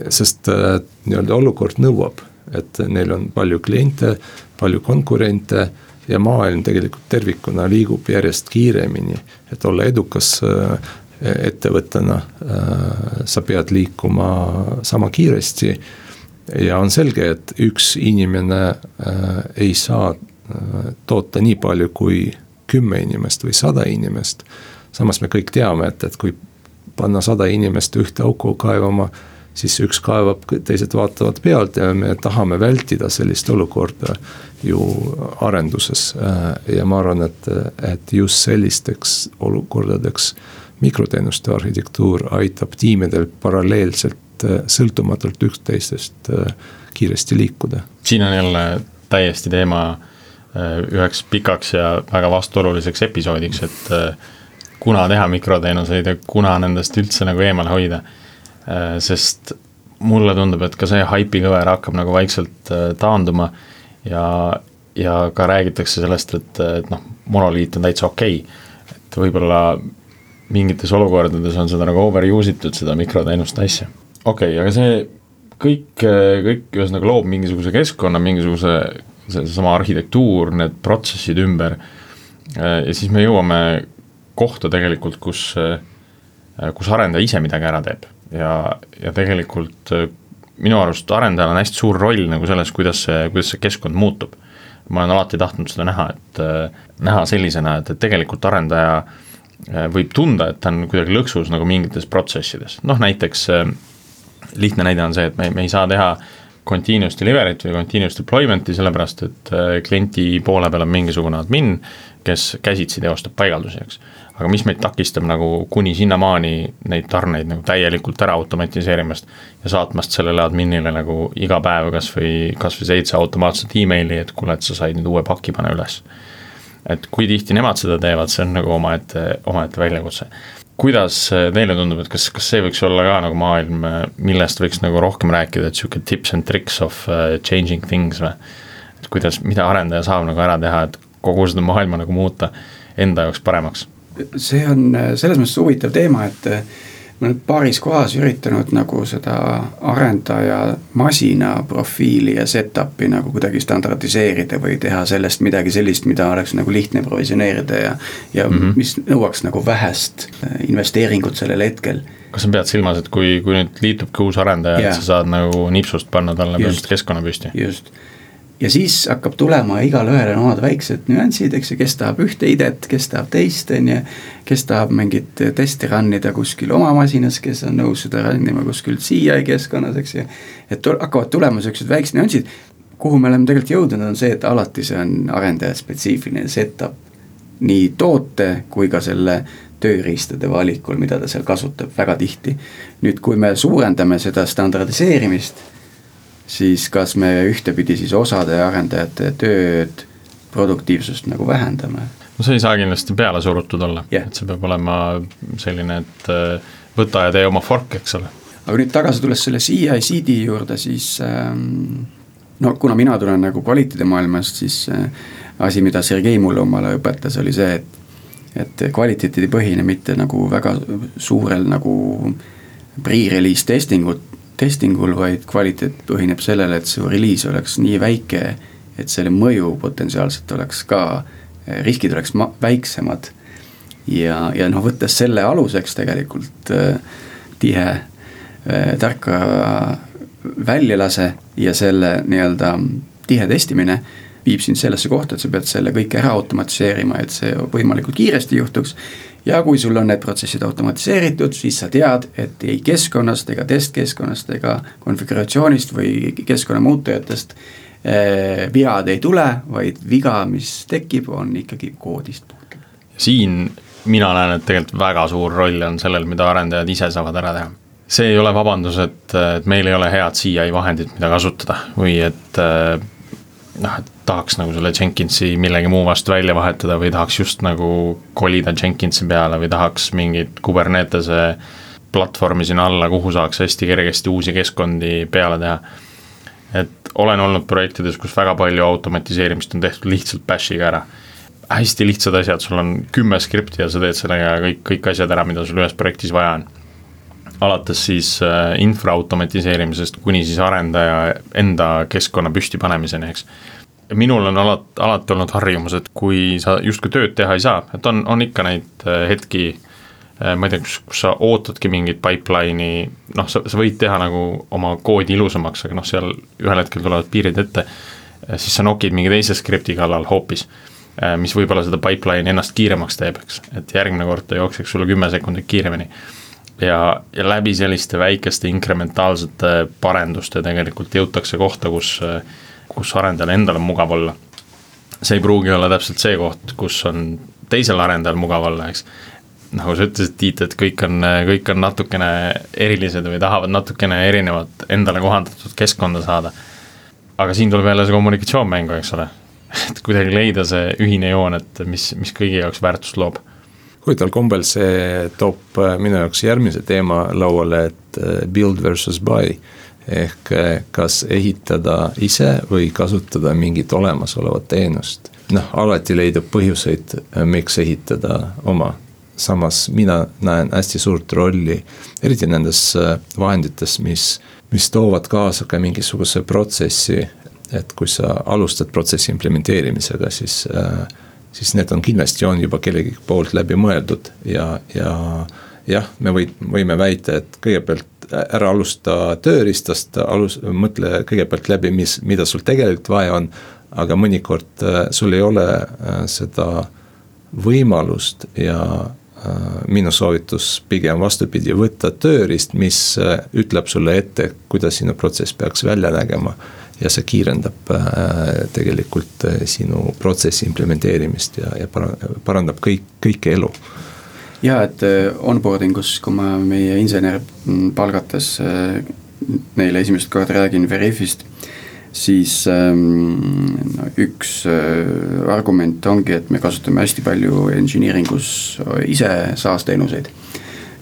sest äh, nii-öelda olukord nõuab, et neil on palju kliente, palju konkurente ja maailm tegelikult tervikuna liigub järjest kiiremini, et olla edukas äh, ettevõttena sa pead liikuma sama kiiresti. ja on selge, et üks inimene ei saa toota nii palju, kui kümme inimest või sada inimest. samas me kõik teame, et, et kui panna sada inimest ühte auku kaevama, siis üks kaevab, teised vaatavad pealt ja me tahame vältida sellist olukorda ju arenduses. ja ma arvan, et, et just sellisteks olukordadeks mikroteenuste arhitektuur aitab tiimidel paralleelselt sõltumatult üksteisest kiiresti liikuda. siin on jälle täiesti teema üheks pikaks ja väga vastuoluliseks episoodiks, et kuna teha mikroteenuseid ja kuna nendest üldse nagu eemale hoida. Sest mulle tundub, et ka see haipikõver hakkab nagu vaikselt taanduma ja, ja ka räägitakse sellest, et, et noh, monoliit on täitsa okei okay.. et võib-olla mingites olukordades on seda nagu overuse itud, seda mikroteenuste asja. okei okay,, aga see kõik, kõik ühesõnaga loob mingisuguse keskkonna, mingisuguse seesama arhitektuur, need protsessid ümber. ja siis me jõuame kohta tegelikult, kus, kus arendaja ise midagi ära teeb ja, ja tegelikult minu arust arendajal on hästi suur roll nagu selles, kuidas see, kuidas see keskkond muutub. ma olen alati tahtnud seda näha, et näha sellisena, et, et tegelikult arendaja äh, Äh, võib tunda, et ta on kuidagi lõksus nagu mingites protsessides, noh näiteks äh, lihtne näide on see, et me, me ei saa teha continuous delivery't või continuous deployment'i, sellepärast et äh, klienti poole peal on mingisugune admin, kes käsitsi teostab paigaldusi, eks. Aga mis meid takistab nagu kuni sinnamaani neid tarneid nagu täielikult ära automatiseerimast ja saatmast sellele adminile nagu iga päev kas või, kas või seitse automaatset emaili, et kuule, et sa said nüüd uue paki, pane üles et kui tihti nemad seda teevad, see on nagu omaette, omaette väljakutse. kuidas teile tundub, et kas, kas see võiks olla ka nagu maailm, millest võiks nagu rohkem rääkida, et sihuke tips and tricks of uh, changing things või? et kuidas, mida arendaja saab nagu ära teha, et kogu seda maailma nagu muuta enda jaoks paremaks? See on selles mõttes huvitav teema, et ma olen paaris kohas üritanud nagu seda arendaja masina profiili ja setup'i nagu kuidagi standardiseerida või teha sellest midagi sellist, mida oleks nagu lihtne provisioneerida ja. ja mm -hmm. mis nõuaks nagu vähest äh, investeeringut sellel hetkel. kas sa pead silmas, et kui, kui nüüd liitubki uus arendaja, et sa saad nagu nipsust panna talle põhimõtteliselt keskkonna püsti? just ja siis hakkab tulema igalühel on omad väiksed nüansid, eks ju, kes tahab ühte idet, kes tahab teist, on ju. kes tahab mingit testi run ida kuskil oma masinas, kes on nõus seda run ima kuskil CI keskkonnas, eks ju. et hakkavad tulema siuksed väiksed nüansid, kuhu me oleme tegelikult jõudnud, on see, et alati see on arendaja spetsiifiline setup. nii toote kui ka selle tööriistade valikul, mida ta seal kasutab väga tihti. nüüd, kui me suurendame seda standardiseerimist siis kas me ühtepidi siis osade arendajate tööd, produktiivsust nagu vähendame? no see ei saa kindlasti peale surutud olla yeah., et see peab olema selline, et äh, võta ja tee oma fork, eks ole. aga nüüd tagasi tulles selle CI-CD juurde, siis ähm, no kuna mina tulen nagu kvaliteedimaailmast, siis äh, asi, mida Sergei mulle omal ajal õpetas, oli see, et et kvaliteet ei põhine mitte nagu väga suurel nagu pre-release testingut testingul, vaid kvaliteet põhineb sellele, et su reliis oleks nii väike, et selle mõju potentsiaalselt oleks ka, riskid oleks ma-, väiksemad. ja, ja noh, võttes selle aluseks tegelikult äh, tihe äh, tarkvara väljalase ja selle nii-öelda tihe testimine viib sind sellesse kohta, et sa pead selle kõik ära automatiseerima, et see võimalikult kiiresti juhtuks ja kui sul on need protsessid automatiseeritud, siis sa tead, et ei keskkonnast ega testkeskkonnast ega konfiguratsioonist või keskkonna muutujatest eh, vead ei tule, vaid viga, mis tekib, on ikkagi koodist puutuv. siin mina näen, et tegelikult väga suur roll on sellel, mida arendajad ise saavad ära teha. see ei ole vabandus, et, et meil ei ole head CI vahendit, mida kasutada või et eh, noh, et tahaks nagu selle Jenkinsi millegi muu vastu välja vahetada või tahaks just nagu kolida Jenkinsi peale või tahaks mingit Kubernetese platvormi sinna alla, kuhu saaks hästi kergesti uusi keskkondi peale teha. et olen olnud projektides, kus väga palju automatiseerimist on tehtud lihtsalt bash'iga ära. hästi lihtsad asjad, sul on kümme skripti ja sa teed sellega kõik, kõik asjad ära, mida sul ühes projektis vaja on alates siis äh, infra automatiseerimisest kuni siis arendaja enda keskkonna püstipanemiseni, eks minul on alati, alati olnud harjumus, et kui sa justkui tööd teha ei saa, et on, on ikka neid äh, hetki, äh, ma ei tea, kus, kus sa ootadki mingit pipeline'i, noh, sa, sa võid teha nagu oma koodi ilusamaks, aga noh, seal ühel hetkel tulevad piirid ette, siis sa nokid mingi teise skripti kallal hoopis, mis võib-olla seda pipeline'i ennast kiiremaks teeb, eks, et järgmine kord ta jookseks sulle kümme sekundit kiiremini. Ja, ja läbi selliste väikeste inkrementaalsete parenduste tegelikult jõutakse kohta, kus kus arendajal endal on mugav olla. see ei pruugi olla täpselt see koht, kus on teisel arendajal mugav olla, eks. nagu sa ütlesid, Tiit, et kõik on, kõik on natukene erilised või tahavad natukene erinevat endale kohandatud keskkonda saada. aga siin tuleb jälle see kommunikatsioon mängu, eks ole. [LAUGHS] et kuidagi leida see ühine joon, et mis, mis kõigi jaoks väärtust loob huvitaval kombel see toob äh, minu jaoks järgmise teema lauale, et äh, build versus buy. ehk äh, kas ehitada ise või kasutada mingit olemasolevat teenust. noh, alati leidub põhjuseid, miks ehitada oma. samas mina näen hästi suurt rolli, eriti nendes vahendites, mis, mis toovad kaasa ka mingisuguse protsessi. et kui sa alustad protsessi implementeerimisega, siis äh, siis need on kindlasti on juba kellegi poolt läbi mõeldud ja, ja jah, me või, võime väita, et kõigepealt ära alusta tööriistast, alus-, mõtle kõigepealt läbi, mis, mida sul tegelikult vaja on. aga mõnikord äh, sul ei ole äh, seda võimalust ja äh, minu soovitus pigem vastupidi, võtta tööriist, mis ütleb sulle ette, kuidas sinu protsess peaks välja nägema ja see kiirendab äh, tegelikult äh, sinu protsessi implementeerimist ja, ja parandab kõik, kõike elu. ja et äh, onboarding us, kui ma meie insener palgates neile esimest korda räägin Veriffist, siis ähm, no, üks argument ongi, et me kasutame hästi palju engineering us ise SaaS teenuseid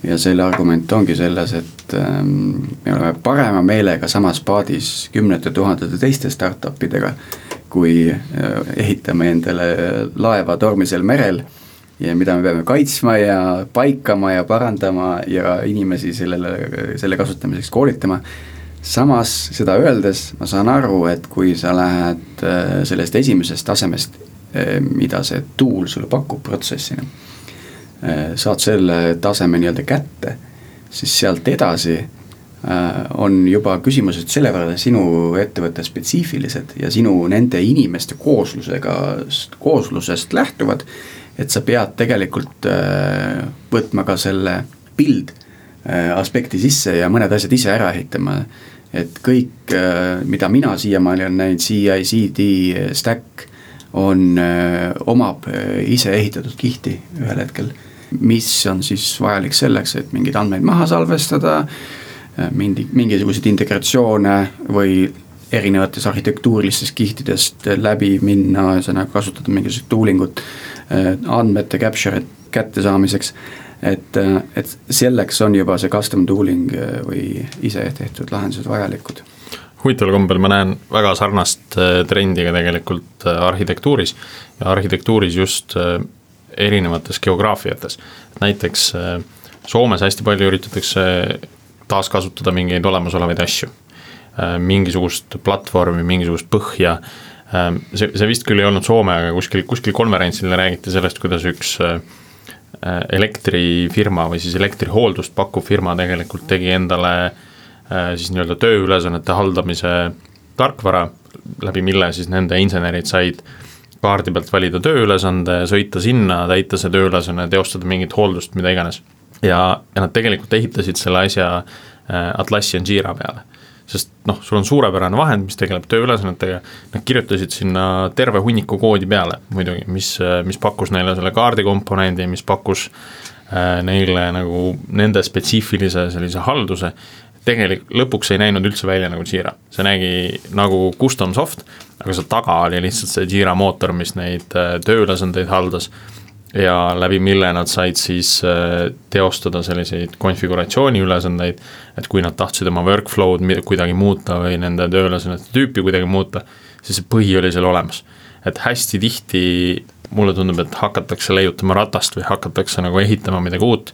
ja selle argument ongi selles, et ähm, me oleme parema meelega samas paadis kümnete tuhandete teiste startup idega, kui äh, ehitame endale laeva tormisel merel ja mida me peame kaitsma ja paikama ja parandama ja inimesi sellele, selle kasutamiseks koolitama. samas seda öeldes ma saan aru, et kui sa lähed äh, sellest esimesest tasemest, äh, mida see tool sulle pakub protsessina saad selle taseme nii-öelda kätte, siis sealt edasi äh, on juba küsimused selle võrra sinu ettevõtte spetsiifilised ja sinu nende inimeste kooslusega, kooslusest lähtuvad. et sa pead tegelikult äh, võtma ka selle build aspekti sisse ja mõned asjad ise ära ehitama. et kõik, mida mina siiamaani olen näinud, CI-CD stack on, omab ise ehitatud kihti ühel hetkel mis on siis vajalik selleks, et mingeid andmeid maha salvestada, mingi, mingisuguseid integratsioone või erinevatest arhitektuurilistest kihtidest läbi minna, ühesõnaga kasutada mingisugust tooling ut andmete capture kättesaamiseks. et, et selleks on juba see custom tooling või ise tehtud lahendused vajalikud huvitaval kombel ma näen väga sarnast äh, trendi ka tegelikult äh, arhitektuuris ja arhitektuuris just äh, erinevates geograafiates. näiteks äh, Soomes hästi palju üritatakse taaskasutada mingeid olemasolevaid asju. Äh, mingisugust platvormi, mingisugust põhja. Äh, see, see vist küll ei olnud Soome, aga kuskil, kuskil konverentsil räägiti sellest, kuidas üks elektrifirma või siis elektrihooldust pakkuv firma tegelikult tegi endale siis nii-öelda tööülesannete haldamise tarkvara, läbi mille siis nende insenerid said kaardi pealt valida tööülesande, sõita sinna, täita see tööülesanne, teostada mingit hooldust, mida iganes. ja, ja nad tegelikult ehitasid selle asja äh, Atlassian Jira peale. sest noh, sul on suurepärane vahend, mis tegeleb tööülesannetega, nad kirjutasid sinna terve hunniku koodi peale muidugi, mis, äh, mis pakkus neile selle kaardikomponendi, mis pakkus äh, neile nagu nende spetsiifilise sellise halduse tegelikult lõpuks ei näinud üldse välja nagu Jira, see nägi nagu custom soft, aga seal taga oli lihtsalt see Jira mootor, mis neid äh, tööülesandeid haldas ja läbi mille nad said siis äh, teostada selliseid konfiguratsiooni ülesandeid, et kui nad tahtsid oma workflow'd kuidagi muuta või nende tööülesannete tüüpi kuidagi muuta, siis see põhi oli seal olemas. et hästi tihti mulle tundub, et hakatakse leiutama ratast või hakatakse nagu ehitama midagi uut,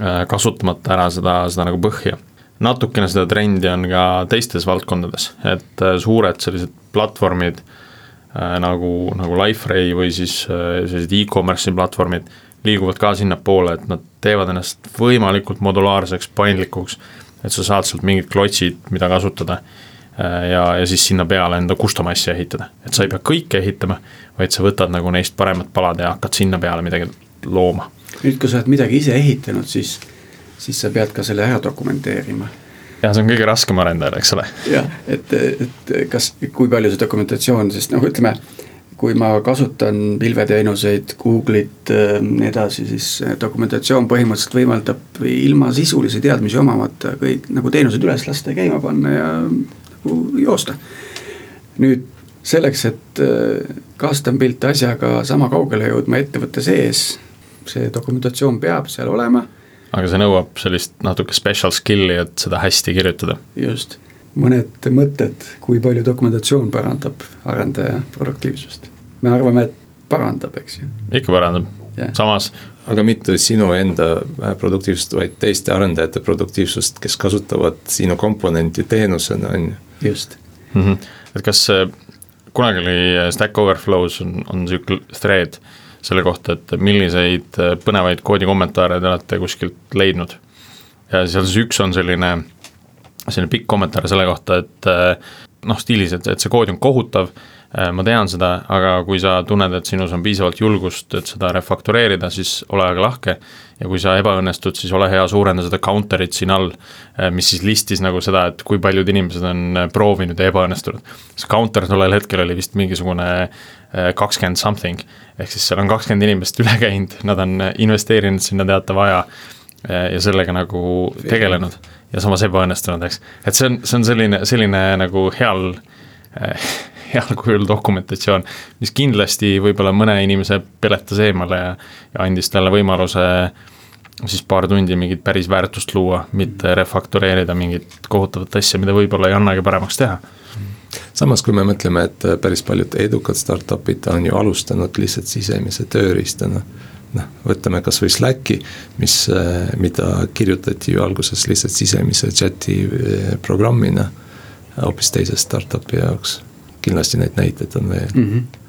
äh, kasutamata ära seda, seda nagu põhja natukene seda trendi on ka teistes valdkondades, et äh, suured sellised platvormid äh, nagu, nagu Liferay või siis äh, sellised e-commerce'i platvormid liiguvad ka sinnapoole, et nad teevad ennast võimalikult modulaarseks, paindlikuks, et sa saad sealt mingid klotsid, mida kasutada ja, ja siis sinna peale enda custom asja ehitada, et sa ei pea kõike ehitama, vaid sa võtad nagu neist paremad palad ja hakkad sinna peale midagi looma. nüüd, kui sa oled midagi ise ehitanud, siis siis sa pead ka selle ära dokumenteerima. jah, see on kõige raskem arendajal, eks ole. jah, et, et kas, kui palju see dokumentatsioon, sest noh, ütleme kui ma kasutan pilveteenuseid, Google'it äh,, nii edasi, siis dokumentatsioon põhimõtteliselt võimaldab ilma sisulisi teadmisi omamata kõik nagu teenused üles lasta ja käima panna ja nagu joosta. nüüd selleks, et custom built asjaga sama kaugele jõudma ettevõtte sees, see dokumentatsioon peab seal olema. Aga see nõuab sellist natuke special skill'i, et seda hästi kirjutada. just, mõned mõtted, kui palju dokumentatsioon parandab arendaja produktiivsust. me arvame, et parandab, eks ju. ikka parandab yeah., samas. aga mitte sinu enda produktiivsust, vaid teiste arendajate produktiivsust, kes kasutavad sinu komponenti teenusena, on ju. just mm. -hmm. et kas kunagi oli Stack Overflow's on, on niisugune thread selle kohta, et milliseid põnevaid koodikommentaare te olete kuskilt leidnud. ja seal siis üks on selline, selline pikk kommentaar selle kohta, et noh, stiilis, et, et see kood on kohutav Äh, ma tean seda, aga kui sa tunned, et sinus on piisavalt julgust, et seda refaktoreerida, siis ole aga lahke. ja kui sa ebaõnnestud, siis ole hea, suurenda seda counter'it siin all, äh, mis siis listis nagu seda, et kui paljud inimesed on äh, proovinud ja ebaõnnestunud. see counter tollel hetkel oli vist mingisugune kakskümmend something, ehk siis seal on kakskümmend inimest üle käinud, nad on investeerinud sinna teatava aja ja sellega nagu tegelenud. Ja samas ebaõnnestunud, eks. et see on, see on selline, selline nagu heal [LAUGHS] heal kujul dokumentatsioon, mis kindlasti võib-olla mõne inimese peletas eemale ja, ja andis talle võimaluse siis paar tundi mingit päris väärtust luua, mitte refaktoreerida mingit kohutavat asja, mida võib-olla ei annagi paremaks teha samas, kui me mõtleme, et päris paljud edukad startup'id on ju alustanud lihtsalt sisemise tööriistana. noh, võtame kasvõi Slacki, mis, mida kirjutati ju alguses lihtsalt sisemise chat'i eh, programmina hoopis teise startup'i jaoks kindlasti neid näiteid on veel mm. -hmm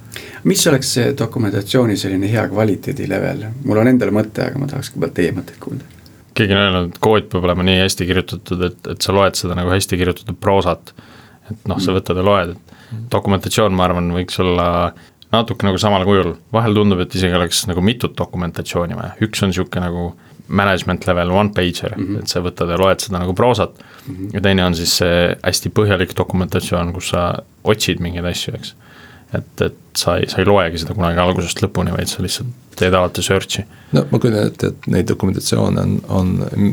mis oleks see dokumentatsiooni selline hea kvaliteedi level, mul on endal mõte, aga ma tahaks kõigepealt teie mõtteid kuulda. keegi on öelnud, et kood peab olema nii hästi kirjutatud, et, et sa loed seda nagu hästi kirjutatud proosat. Et noh, sa võtad ja loed, et dokumentatsioon, ma arvan, võiks olla natuke nagu samal kujul, vahel tundub, et isegi oleks nagu mitut dokumentatsiooni vaja, üks on niisugune nagu management level one pager mm, -hmm. et sa võtad ja loed seda nagu proosat mm. -hmm. ja teine on siis see hästi põhjalik dokumentatsioon, kus sa otsid mingeid asju, eks. et, et sa ei, sa ei loegi seda kunagi algusest lõpuni, vaid sa lihtsalt teed alati search'i. no ma kujutan ette, et neid dokumentatsioone on, on,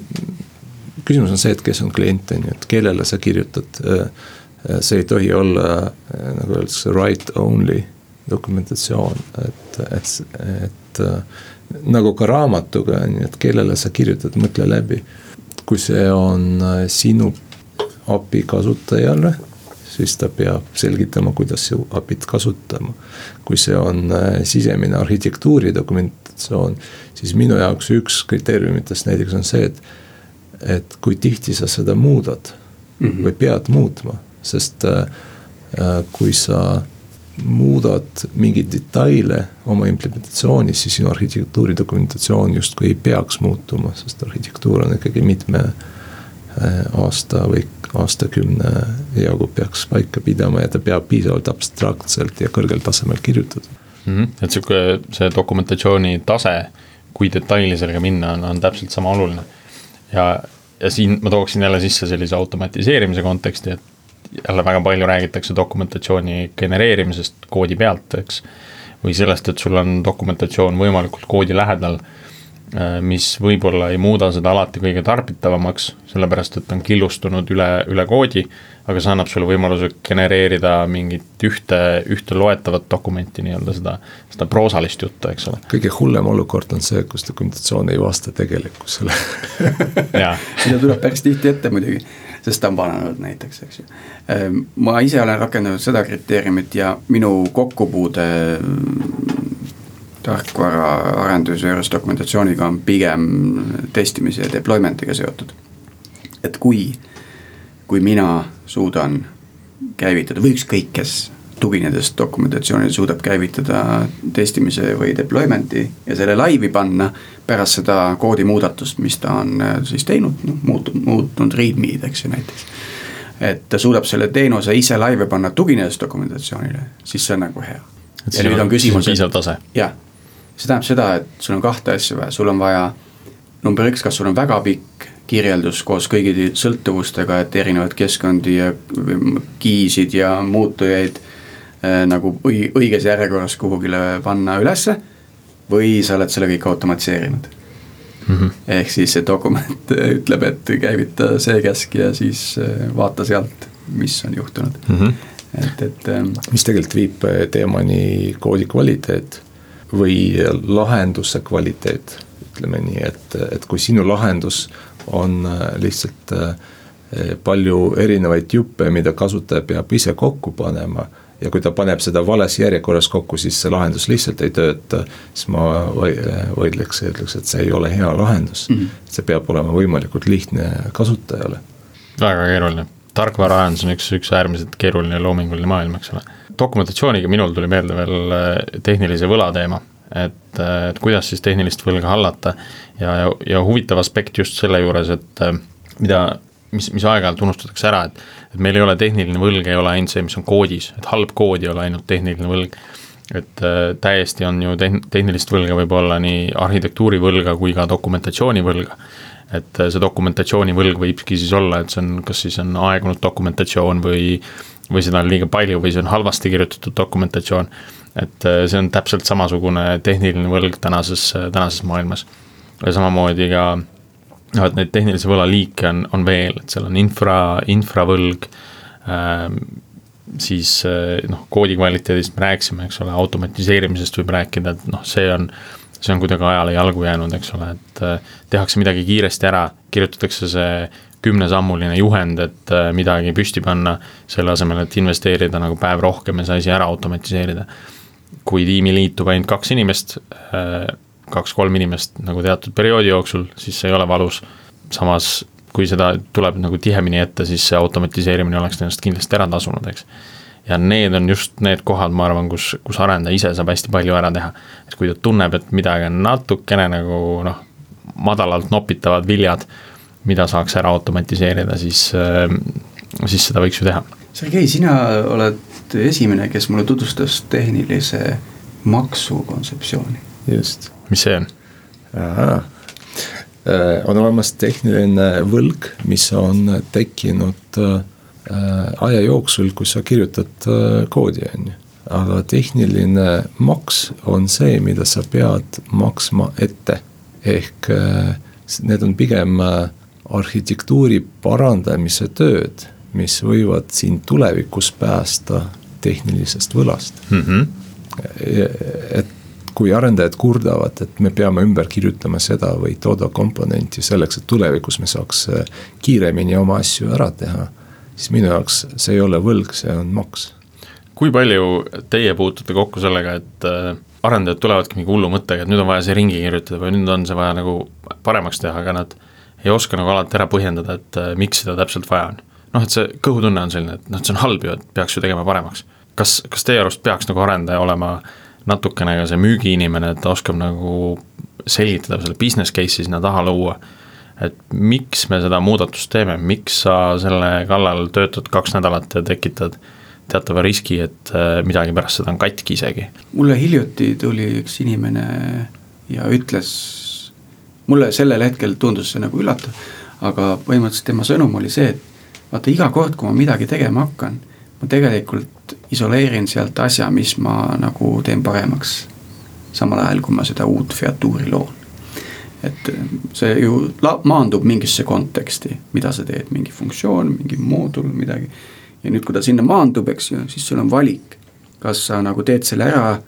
küsimus on see, et kes on klient, on ju, et kellele sa kirjutad. See ei tohi olla, nagu öeldakse, write only dokumentatsioon, et, et, et nagu ka raamatuga, on ju, et kellele sa kirjutad, mõtle läbi. kui see on äh, sinu API kasutajale, siis ta peab selgitama, kuidas su API-t kasutama. kui see on äh, sisemine arhitektuuri dokumentatsioon, siis minu jaoks üks kriteeriumitest näiteks on see, et, et kui tihti sa seda muudad mm -hmm. või pead muutma, sest äh, äh kui sa muudad mingeid detaile oma implementatsioonis, siis sinu arhitektuuri dokumentatsioon justkui ei peaks muutuma, sest arhitektuur on ikkagi mitme äh, aasta või aastakümne jagu peaks paika pidama ja ta peab piisavalt abstraktselt ja kõrgel tasemel kirjutatud mm. -hmm. et sihuke, see dokumentatsiooni tase, kui detaili sellega minna, on, on täpselt sama oluline. ja, ja siin ma tooksin jälle sisse sellise automatiseerimise konteksti, et jälle väga palju räägitakse dokumentatsiooni genereerimisest koodi pealt, eks. või sellest, et sul on dokumentatsioon võimalikult koodi lähedal, äh, mis võib-olla ei muuda seda alati kõige tarbitavamaks, sellepärast et on killustunud üle, üle koodi, aga see annab sulle võimaluse genereerida mingit ühte, ühte loetavat dokumenti, nii-öelda seda, seda proosalist juttu, eks ole. kõige hullem olukord on see, kus dokumentatsioon ei vasta tegelikkusele seda [LAUGHS] tuleb päris tihti ette muidugi sest ta on vananenud näiteks, eks ju. Ehm, ma ise olen rakendanud seda kriteeriumit ja minu kokkupuude mm, tarkvaraarenduse juures dokumentatsiooniga on pigem testimise ja deployment'iga seotud. et kui, kui mina suudan käivitada või ükskõik kes tuginedes dokumentatsioonile suudab käivitada testimise või deployment'i ja selle laivi panna pärast seda koodi muudatust, mis ta on äh, siis teinud, noh muutunud, muutunud readme'd, eks ju näiteks. et ta suudab selle teenuse ise laivi panna tuginedes dokumentatsioonile, siis see on nagu hea. ja nüüd on küsimus. piisav tase. jah, see tähendab seda, et sul on kahte asja vaja, sul on vaja number üks, kas sul on väga pikk kirjeldus koos kõigi sõltuvustega, et erinevaid keskkondi ja key'sid ja muutujaid Äh, nagu õiges järjekorras kuhugile panna ülesse. või sa oled selle kõik automatiseerinud mm. -hmm. ehk siis see dokument [LAUGHS] ütleb, et käivita see käsk ja siis äh, vaata sealt, mis on juhtunud mm. -hmm. et, et. Ähm, mis tegelikult viib teemani koodi kvaliteet või lahenduse kvaliteet, ütleme nii, et, et kui sinu lahendus on lihtsalt palju erinevaid juppe, mida kasutaja peab ise kokku panema ja kui ta paneb seda vales järjekorras kokku, siis see lahendus lihtsalt ei tööta, siis ma vaidleks ja ütleks, et see ei ole hea lahendus mm. -hmm. see peab olema võimalikult lihtne kasutajale. väga keeruline, tarkvaraarendus on üks, üks äärmiselt keeruline loominguline maailm, eks ole. dokumentatsiooniga minul tuli meelde veel äh, tehnilise võla teema, et, äh, et kuidas siis tehnilist võlga hallata ja, ja, ja huvitav aspekt just selle juures, et äh, mida mis, mis aeg-ajalt unustatakse ära, et et meil ei ole tehniline võlg, ei ole ainult see, mis on koodis, et halb kood ei ole ainult tehniline võlg. et äh, täiesti on ju tehn-, tehnilist võlga võib olla nii arhitektuurivõlga kui ka dokumentatsioonivõlga. et äh, see dokumentatsioonivõlg võibki siis olla, et see on, kas siis on aegunud dokumentatsioon või või seda on liiga palju või see on halvasti kirjutatud dokumentatsioon. et äh, see on täpselt samasugune tehniline võlg tänases, tänases maailmas. ja samamoodi ka noh, et neid tehnilise võla liike on, on veel, et seal on infra, infravõlg ähm,, siis äh, noh, koodi kvaliteedist me rääkisime, eks ole, automatiseerimisest võib rääkida, et noh, see on, see on kuidagi ajale jalgu jäänud, eks ole, et äh, tehakse midagi kiiresti ära, kirjutatakse see kümnesammuline juhend, et äh, midagi püsti panna, selle asemel, et investeerida nagu päev rohkem ja see asi ära automatiseerida. kui tiimi liitub ainult kaks inimest äh,, kaks-kolm inimest nagu teatud perioodi jooksul, siis see ei ole valus. samas, kui seda tuleb nagu tihemini ette, siis see automatiseerimine oleks ennast kindlasti ära tasunud, eks. ja need on just need kohad, ma arvan, kus, kus arendaja ise saab hästi palju ära teha. et kui ta tunneb, et midagi on natukene nagu noh, madalalt nopitavad viljad, mida saaks ära automatiseerida, siis, siis seda võiks ju teha. Sergei, sina oled esimene, kes mulle tutvustas tehnilise maksu kontseptsiooni. just mis see on? Äh, on olemas tehniline võlg, mis on tekkinud äh, aja jooksul, kui sa kirjutad äh, koodi, on ju. aga tehniline maks on see, mida sa pead maksma ette. ehk need on pigem arhitektuuri parandamise tööd, mis võivad sind tulevikus päästa tehnilisest võlast mm. -hmm. et kui arendajad kurdavad, et me peame ümber kirjutama seda või toda komponenti selleks, et tulevikus me saaks äh, kiiremini oma asju ära teha. siis minu jaoks see ei ole võlg, see on maks. kui palju teie puutute kokku sellega, et äh, arendajad tulevadki mingi hullu mõttega, et nüüd on vaja see ringi kirjutada või nüüd on see vaja nagu paremaks teha, aga nad ei oska nagu alati ära põhjendada, et äh, miks seda täpselt vaja on. noh, et see kõhutunne on selline, et noh, et see on halb ju, et peaks ju tegema paremaks. kas, kas teie arust peaks nagu arendaja olema äh, natukene ka see müügiinimene, et ta oskab nagu selgitada selle business case'i sinna taha luua. et miks me seda muudatust teeme, miks sa selle kallal töötad kaks nädalat ja tekitad teatava riski, et äh, midagi pärast seda on katki isegi. mulle hiljuti tuli üks inimene ja ütles, mulle sellel hetkel tundus see nagu üllatav, aga põhimõtteliselt tema sõnum oli see, et vaata iga kord, kui ma midagi tegema hakkan, ma tegelikult isoleerin sealt asja, mis ma nagu teen paremaks. samal ajal, kui ma seda uut featuuri loon. et äh, see ju la-, maandub mingisse konteksti, mida sa teed, mingi funktsioon, mingi moodul, midagi. ja nüüd, kui ta sinna maandub, eks ju, siis sul on valik. kas sa nagu teed selle ära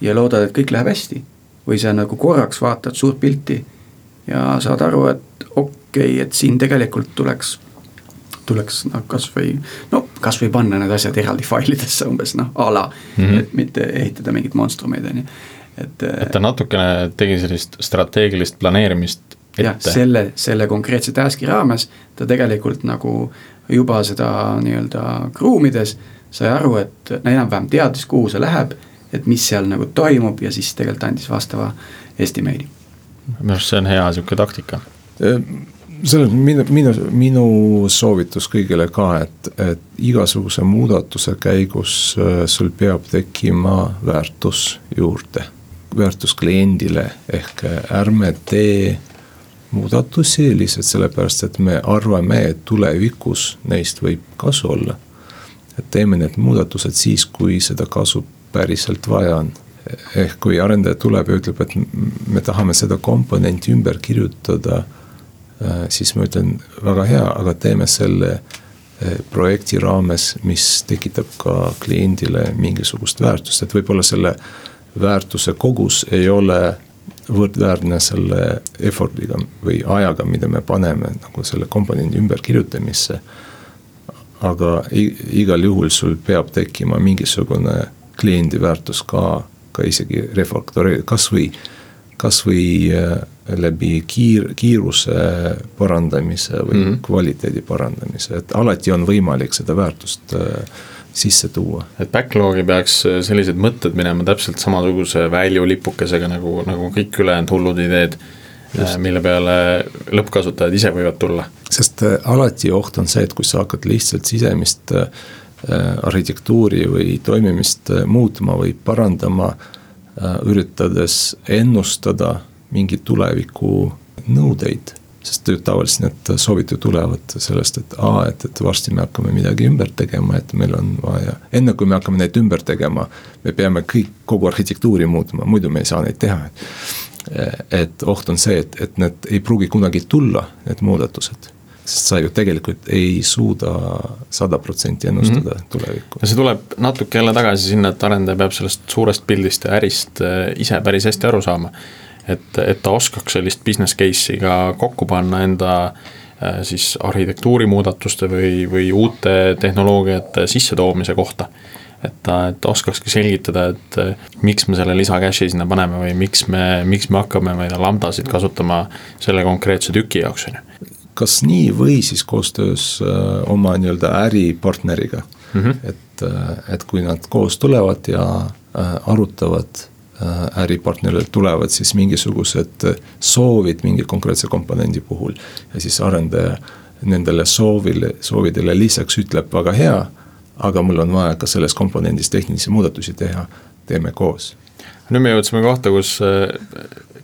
ja loodad, et kõik läheb hästi. või sa nagu korraks vaatad suurt pilti ja saad aru, et okei okay,, et siin tegelikult tuleks tuleks noh, kasvõi no kasvõi panna need asjad eraldi failidesse umbes noh, a la mm, -hmm. et mitte ehitada mingeid monstrumeid, on ju, et. et ta natukene tegi sellist strateegilist planeerimist ette. jah, selle, selle konkreetse task'i raames ta tegelikult nagu juba seda nii-öelda kruumides sai aru, et enam-vähem teadis, kuhu see läheb, et mis seal nagu toimub ja siis tegelikult andis vastava estimate'i. minu arust see on hea sihuke taktika selles minu, minu, minu soovitus kõigile ka, et, et igasuguse muudatuse käigus äh, sul peab tekkima väärtus juurde. väärtus kliendile ehk äh, ärme tee muudatusi lihtsalt sellepärast, et me arvame, et tulevikus neist võib kasu olla. et teeme need muudatused siis, kui seda kasu päriselt vaja on ehk kui arendaja tuleb ja ütleb, et me tahame seda komponenti ümber kirjutada siis ma ütlen, väga hea, aga teeme selle projekti raames, mis tekitab ka kliendile mingisugust väärtust, et võib-olla selle väärtuse kogus ei ole võrdväärne selle effort'iga või ajaga, mida me paneme nagu selle komponendi ümberkirjutamisse. aga igal juhul sul peab tekkima mingisugune kliendi väärtus ka, ka isegi refaktori, kasvõi, kasvõi äh, läbi kiir, kiiruse parandamise või mm -hmm. kvaliteedi parandamise, et alati on võimalik seda väärtust äh, sisse tuua. et backlog'i peaks äh, sellised mõtted minema täpselt samasuguse value lipukesega nagu, nagu kõik ülejäänud hullud ideed, äh, mille peale lõppkasutajad ise võivad tulla. sest alati oht on see, et kui sa hakkad lihtsalt sisemist arhitektuuri või toimimist muutma või parandama, üritades ennustada mingeid tuleviku nõudeid sest tavaliselt need soovid ju tulevad sellest, et aa, et, et varsti me hakkame midagi ümber tegema, et meil on vaja, enne kui me hakkame neid ümber tegema, me peame kõik, kogu arhitektuuri muutma, muidu me ei saa neid teha. et oht on see, et, et need ei pruugi kunagi tulla, need muudatused sest sa ju tegelikult ei suuda sada protsenti ennustada mm -hmm. tulevikku. ja see tuleb natuke jälle tagasi sinna, et arendaja peab sellest suurest pildist ja ärist eh, ise päris hästi aru saama et, et ta oskaks sellist business case'i ka kokku panna enda äh, siis arhitektuuri muudatuste või, või uute tehnoloogiate sissetoomise kohta. et ta, et ta oskakski selgitada, et äh, miks me selle lisa cash'i sinna paneme või miks me, miks me hakkame, ma ei tea, lambdasid kasutama selle konkreetse tüki jaoks, on ju. kas nii või siis koostöös äh, oma nii-öelda äripartneriga mm, -hmm. et, et kui nad koos tulevad ja arutavad äripartnerilt tulevad siis mingisugused soovid mingi konkreetse komponendi puhul. ja siis arendaja nendele soovile, soovidele lisaks ütleb, väga hea, aga mul on vaja ka selles komponendis tehnilisi muudatusi teha, teeme koos. nüüd me jõudsime kohta, kus,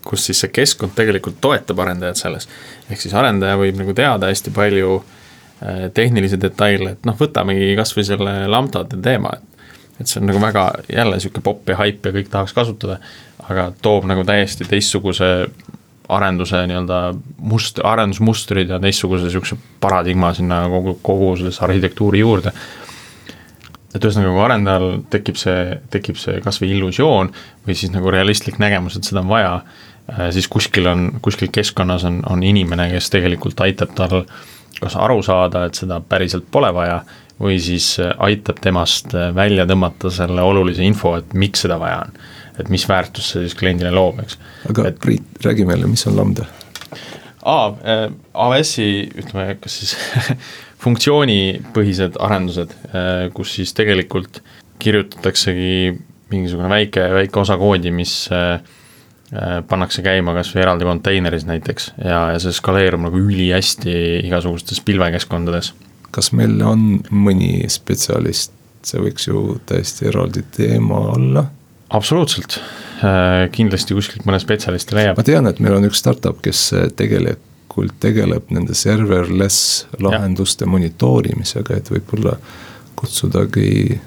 kus siis see keskkond tegelikult toetab arendajat selles. ehk siis arendaja võib nagu teada hästi palju äh, tehnilisi detaile, et noh, võtamegi kasvõi selle lambdade teema, et et see on nagu väga jälle sihuke popp ja haip ja kõik tahaks kasutada, aga toob nagu täiesti teistsuguse arenduse nii-öelda must-, arendusmustrid ja teistsuguse sihukese paradigma sinna kogu, kogu sellesse arhitektuuri juurde. et ühesõnaga, kui arendajal tekib see, tekib see kasvõi illusioon või siis nagu realistlik nägemus, et seda on vaja, äh, siis kuskil on, kuskil keskkonnas on, on inimene, kes tegelikult aitab tal kas aru saada, et seda päriselt pole vaja või siis äh, aitab temast äh, välja tõmmata selle olulise info, et miks seda vaja on. et mis väärtust see siis kliendile loob, eks. aga et, Priit, räägi meile, mis on lambda? aa, äh, AWS-i ütleme, kas siis [LAUGHS] funktsioonipõhised arendused, kus siis tegelikult kirjutataksegi mingisugune väike, väike osa koodi, mis pannakse käima kas või eraldi konteineris näiteks ja, ja see skaleerub nagu ülihästi igasugustes pilvekeskkondades kas meil on mõni spetsialist, see võiks ju täiesti eraldi teema olla. absoluutselt, äh, kindlasti kuskilt mõne spetsialisti leiab. ma tean, et meil on üks startup, kes tegelikult tegeleb nende serverless lahenduste ja. monitoorimisega, et võib-olla kutsudagi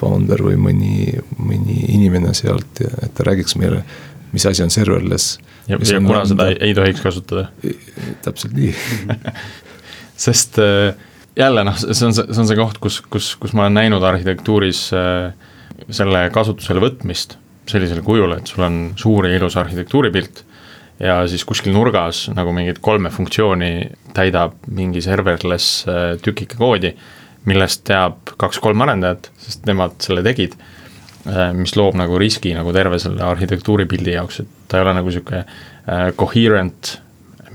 founder või mõni, mõni inimene sealt, et ta räägiks meile, mis asi on serverless. ja, ja kuna seda ei, ei tohiks kasutada? täpselt nii [LAUGHS] sest äh, jälle noh, see on see, see on see koht, kus, kus, kus ma olen näinud arhitektuuris äh, selle kasutusele võtmist sellisel kujul, et sul on suur ja ilus arhitektuuripilt ja siis kuskil nurgas nagu mingit kolme funktsiooni täidab mingi serverless äh, tükike koodi, millest teab kaks-kolm arendajat, sest nemad selle tegid, äh, mis loob nagu riski nagu terve selle arhitektuuripildi jaoks, et ta ei ole nagu niisugune coherent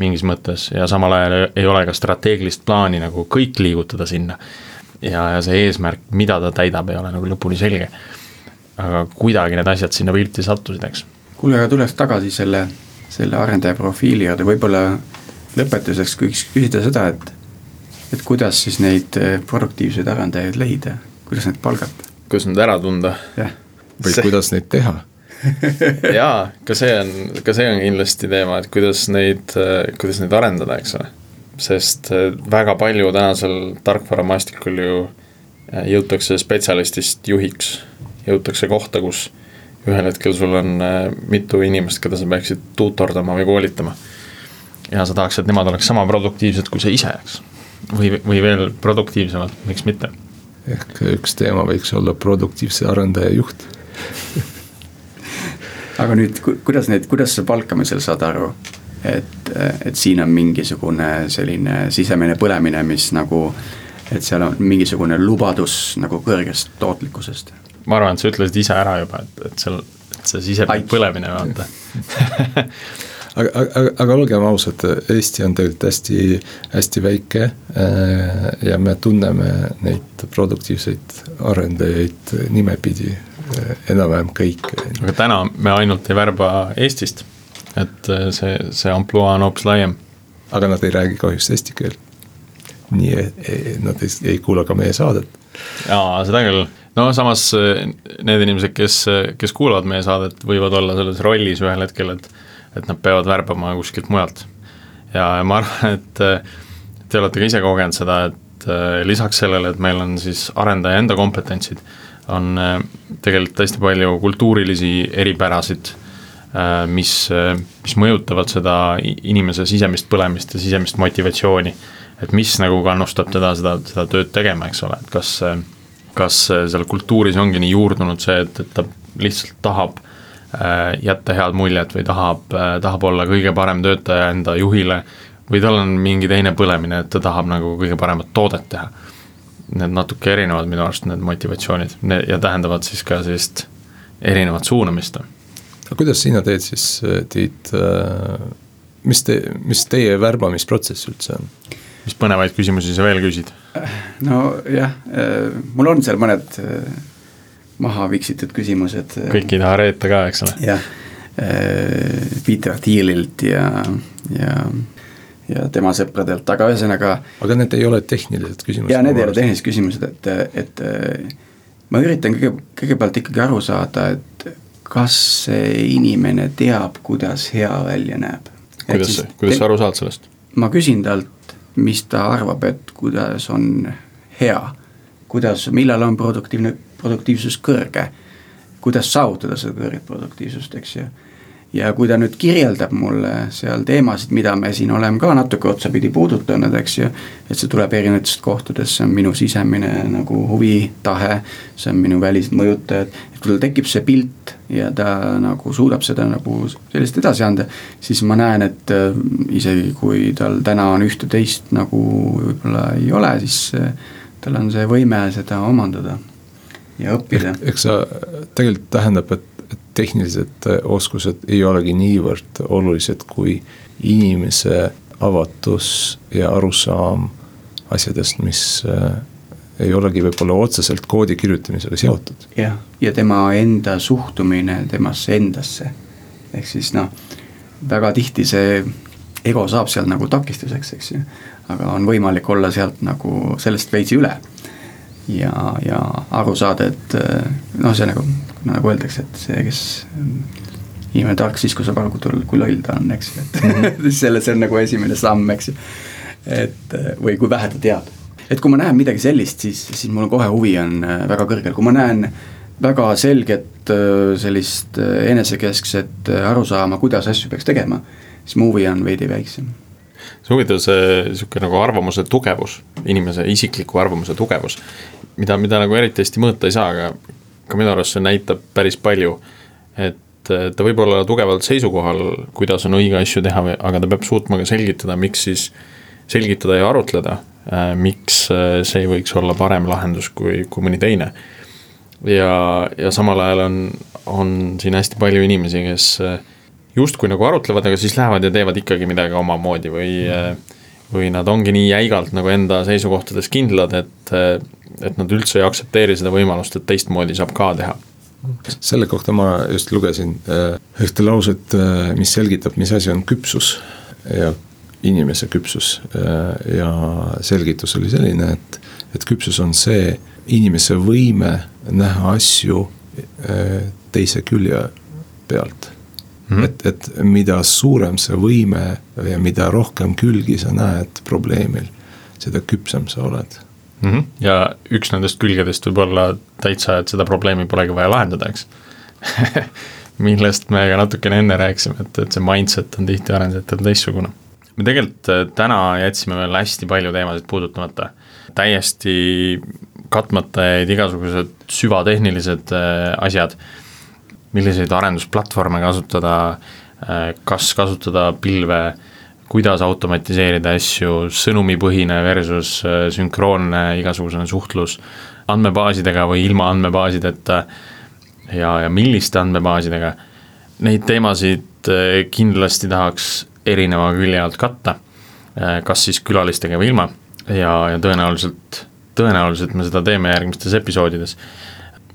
mingis mõttes ja samal ajal ei ole ka strateegilist plaani nagu kõik liigutada sinna. ja, ja see eesmärk, mida ta täidab, ei ole nagu lõpuni selge. aga kuidagi need asjad sinna pilti sattusid, eks. kuule, aga tuleks tagasi selle, selle arendaja profiili juurde, võib-olla lõpetuseks võiks küsida seda, et et kuidas siis neid eh, produktiivseid arendajaid leida, kuidas neid palgata? kuidas nad ära tunda? või see... kuidas neid teha [LAUGHS] jaa, ka see on, ka see on kindlasti teema, et kuidas neid, kuidas neid arendada, eks ole. sest äh, väga palju tänasel tarkvaramaastikul ju äh, jõutakse spetsialistist juhiks, jõutakse kohta, kus ühel hetkel sul on äh, mitu inimest, keda sa peaksid tuutordama või koolitama. ja sa tahaks, et nemad oleks sama produktiivsed kui sa ise, eks. või, või veel produktiivsemalt, miks mitte? ehk üks teema võiks olla produktiivse arendaja juht [LAUGHS] aga nüüd, kuidas neid, kuidas sa palkamisel saad aru, et, et siin on mingisugune selline sisemine põlemine, mis nagu, et seal on mingisugune lubadus nagu kõrgest tootlikkusest? ma arvan, et sa ütlesid ise ära juba, et, et seal, et see sisemine põlemine, vaata. [LAUGHS] Aga, aga, aga olgem ausad, Eesti on tegelikult hästi, hästi väike äh, ja me tunneme neid produktiivseid arendajaid nimepidi enam-vähem kõik. aga täna me ainult ei värba Eestist, et äh, see, see ampluaa on hoopis laiem. aga nad ei räägi kahjuks eesti keelt. nii, nad ei, ei kuula ka meie saadet. jaa, seda küll no samas eh, need inimesed, kes, kes kuulavad meie saadet, võivad olla selles rollis ühel hetkel, et et nad peavad värbama kuskilt mujalt. ja ma arvan, et eh, te olete ka ise kogenud seda, et eh, lisaks sellele, et meil on siis arendaja enda kompetentsid, on tegelikult hästi palju kultuurilisi eripärasid, mis, mis mõjutavad seda inimese sisemist põlemist ja sisemist motivatsiooni. et mis nagu kannustab teda seda, seda tööd tegema, eks ole, et kas kas seal kultuuris ongi nii juurdunud see, et, et ta lihtsalt tahab äh, jätta head muljet või tahab, äh, tahab olla kõige parem töötaja enda juhile või tal on mingi teine põlemine, et ta tahab nagu kõige paremat toodet teha. Need natuke erinevad minu arust, need motivatsioonid ja tähendavad siis ka sellist erinevat suunamist. aga kuidas sina teed siis, Tiit, äh, mis te, mis teie värbamisprotsess üldse on? mis põnevaid küsimusi sa veel küsid? nojah, äh, mul on seal mõned äh, maha viksitud küsimused. Äh, kõik ei taha reeta ka, eks ole. jah, Peter Thielilt ja, ja, ja tema sõpradelt, aga ühesõnaga. aga need ei ole tehnilised küsimused? jaa, need ei ole tehnilised küsimused, et, et ma üritan kõige, kõigepealt ikkagi aru saada, et kas see inimene teab, kuidas hea välja näeb. kuidas, kuidas sa aru saad sellest? ma küsin talt, mis ta arvab, et kuidas on hea, kuidas, millal on produktiivne, produktiivsus kõrge, kuidas saavutada seda kõrget produktiivsust, eks ju ja kui ta nüüd kirjeldab mulle seal teemasid, mida me siin oleme ka natuke otsapidi puudutanud, eks ju. et see tuleb erinevatest kohtadest, see on minu sisemine nagu huvi, tahe, see on minu välised mõjutajad. et kui tal tekib see pilt ja ta nagu suudab seda nagu sellist edasi anda. siis ma näen, et äh, isegi kui tal täna on ühte-teist nagu võib-olla ei ole, siis äh, tal on see võime seda omandada ja õppida. eks sa tegelikult tähendab, et tehnilised äh, oskused ei olegi niivõrd olulised, kui inimese avatus ja arusaam asjadest, mis äh, ei olegi võib-olla otseselt koodi kirjutamisega seotud. jah, ja tema enda suhtumine temasse endasse. ehk siis noh, väga tihti see ego saab seal nagu takistuseks, eks ju. aga on võimalik olla sealt nagu sellest veitsi üle. ja, ja aru saada, et äh, noh, see nagu nagu öeldakse, et see, kes inimene tark siis, kui saab aru, kui loll ta on, eks ju, et mhm. [LAUGHS] siis selle, see on nagu esimene samm, eks ju. et või kui vähe ta teab. et kui ma näen midagi sellist, siis, siis mul kohe huvi on äh, väga kõrgel, kui ma näen väga selget äh, sellist äh, enesekeskset arusaama, kuidas asju peaks tegema, siis mu huvi on veidi väiksem see on huvitav, see sihuke nagu arvamuse tugevus, inimese isikliku arvamuse tugevus, mida, mida nagu eriti hästi mõõta ei saa, aga ka minu arust see näitab päris palju, et ta võib olla tugevalt seisukohal, kuidas on õige asju teha, aga ta peab suutma ka selgitada, miks siis, selgitada ja arutleda, äh, miks äh, see võiks olla parem lahendus kui, kui mõni teine. ja, ja samal ajal on, on siin hästi palju inimesi, kes äh, justkui nagu arutlevad, aga siis lähevad ja teevad ikkagi midagi omamoodi või või nad ongi nii jäigalt nagu enda seisukohtades kindlad, et, et nad üldse ei aktsepteeri seda võimalust, et teistmoodi saab ka teha selle kohta ma just lugesin äh, ühte lauset, äh, mis selgitab, mis asi on küpsus ja inimese küpsus. Äh, ja selgitus oli selline, et, et küpsus on see inimese võime näha asju teise külje pealt Mm -hmm. et, et mida suurem see võime ja mida rohkem külgi sa näed probleemil, seda küpsem sa oled mm. -hmm. ja üks nendest külgedest võib olla täitsa, et seda probleemi polegi vaja lahendada, eks [LAUGHS] millest me ka natukene enne rääkisime, et, et see mindset on tihti arendajatel teistsugune. me tegelikult äh, täna jätsime veel hästi palju teemasid puudutamata, täiesti katmata jäid igasugused süvatehnilised äh, asjad, milliseid arendusplatvorme kasutada, äh, kas kasutada pilve, kuidas automatiseerida asju, sõnumipõhine versus sünkroonne igasugune suhtlus andmebaasidega või ilma andmebaasideta ja, ja milliste andmebaasidega, neid teemasid kindlasti tahaks erineva külje alt katta, äh, kas siis külalistega või ilma ja, ja tõenäoliselt, tõenäoliselt me seda teeme järgmistes episoodides.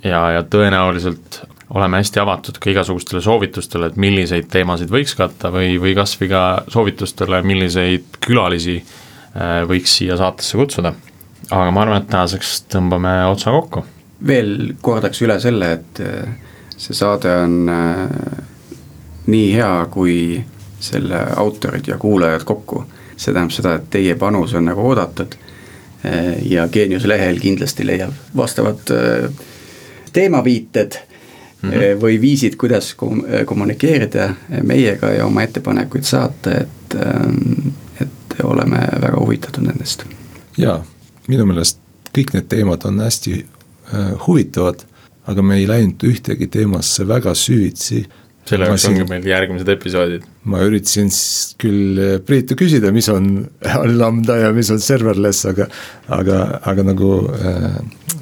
ja, ja tõenäoliselt oleme hästi avatud ka igasugustele soovitustele, et milliseid teemasid võiks katta või, või kas või ka soovitustele, milliseid külalisi äh, võiks siia saatesse kutsuda. aga ma arvan, et tänaseks tõmbame otsa kokku. veel kordaks üle selle, et äh, see saade on nii hea, kui selle autorid ja kuulajad kokku. see tähendab seda, et teie panus on nagu oodatud. ja Geenius lehel kindlasti leiab vastavad äh, teemaviited mm -hmm. või viisid, kuidas kommunikeerida meiega ja oma ettepanekuid saata, et, äh, et oleme väga huvitatud nendest. jaa, minu meelest kõik need teemad on hästi huvitavad, aga me ei läinud ühtegi teemasse väga süvitsi selle jaoks ongi meil järgmised episoodid. ma üritasin küll eh, Priitu küsida, mis on [LAUGHS] lambda ja mis on serverless, aga, aga, aga nagu äh,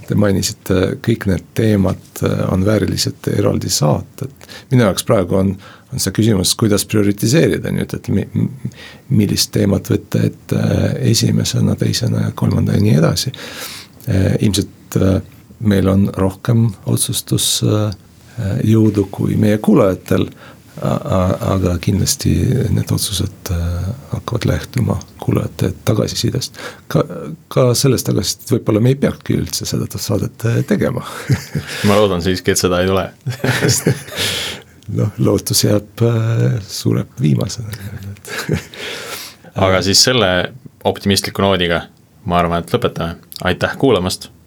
te mainisite, kõik need teemad eh, on väärilised eraldi saated. minu jaoks praegu on, on see küsimus, kuidas prioritiseerida nüüd, et mi, millist teemat võtta ette esimesena, teisena ja kolmanda ja nii edasi. ilmselt meil on rohkem otsustus äh, Äh, jõudu kui meie kuulajatel. Aga kindlasti need otsused äh, hakkavad lähtuma kuulajate tagasisidest. ka, ka sellest tagasisidet võib-olla me ei peakski üldse seda saadet äh, tegema. [LAUGHS] Ma loodan siiski, et seda ei tule. [LAUGHS] Noh, lootus jääb, sureb viimasena aga siis selle optimistliku noodiga ma arvan, et lõpetame, aitäh kuulamast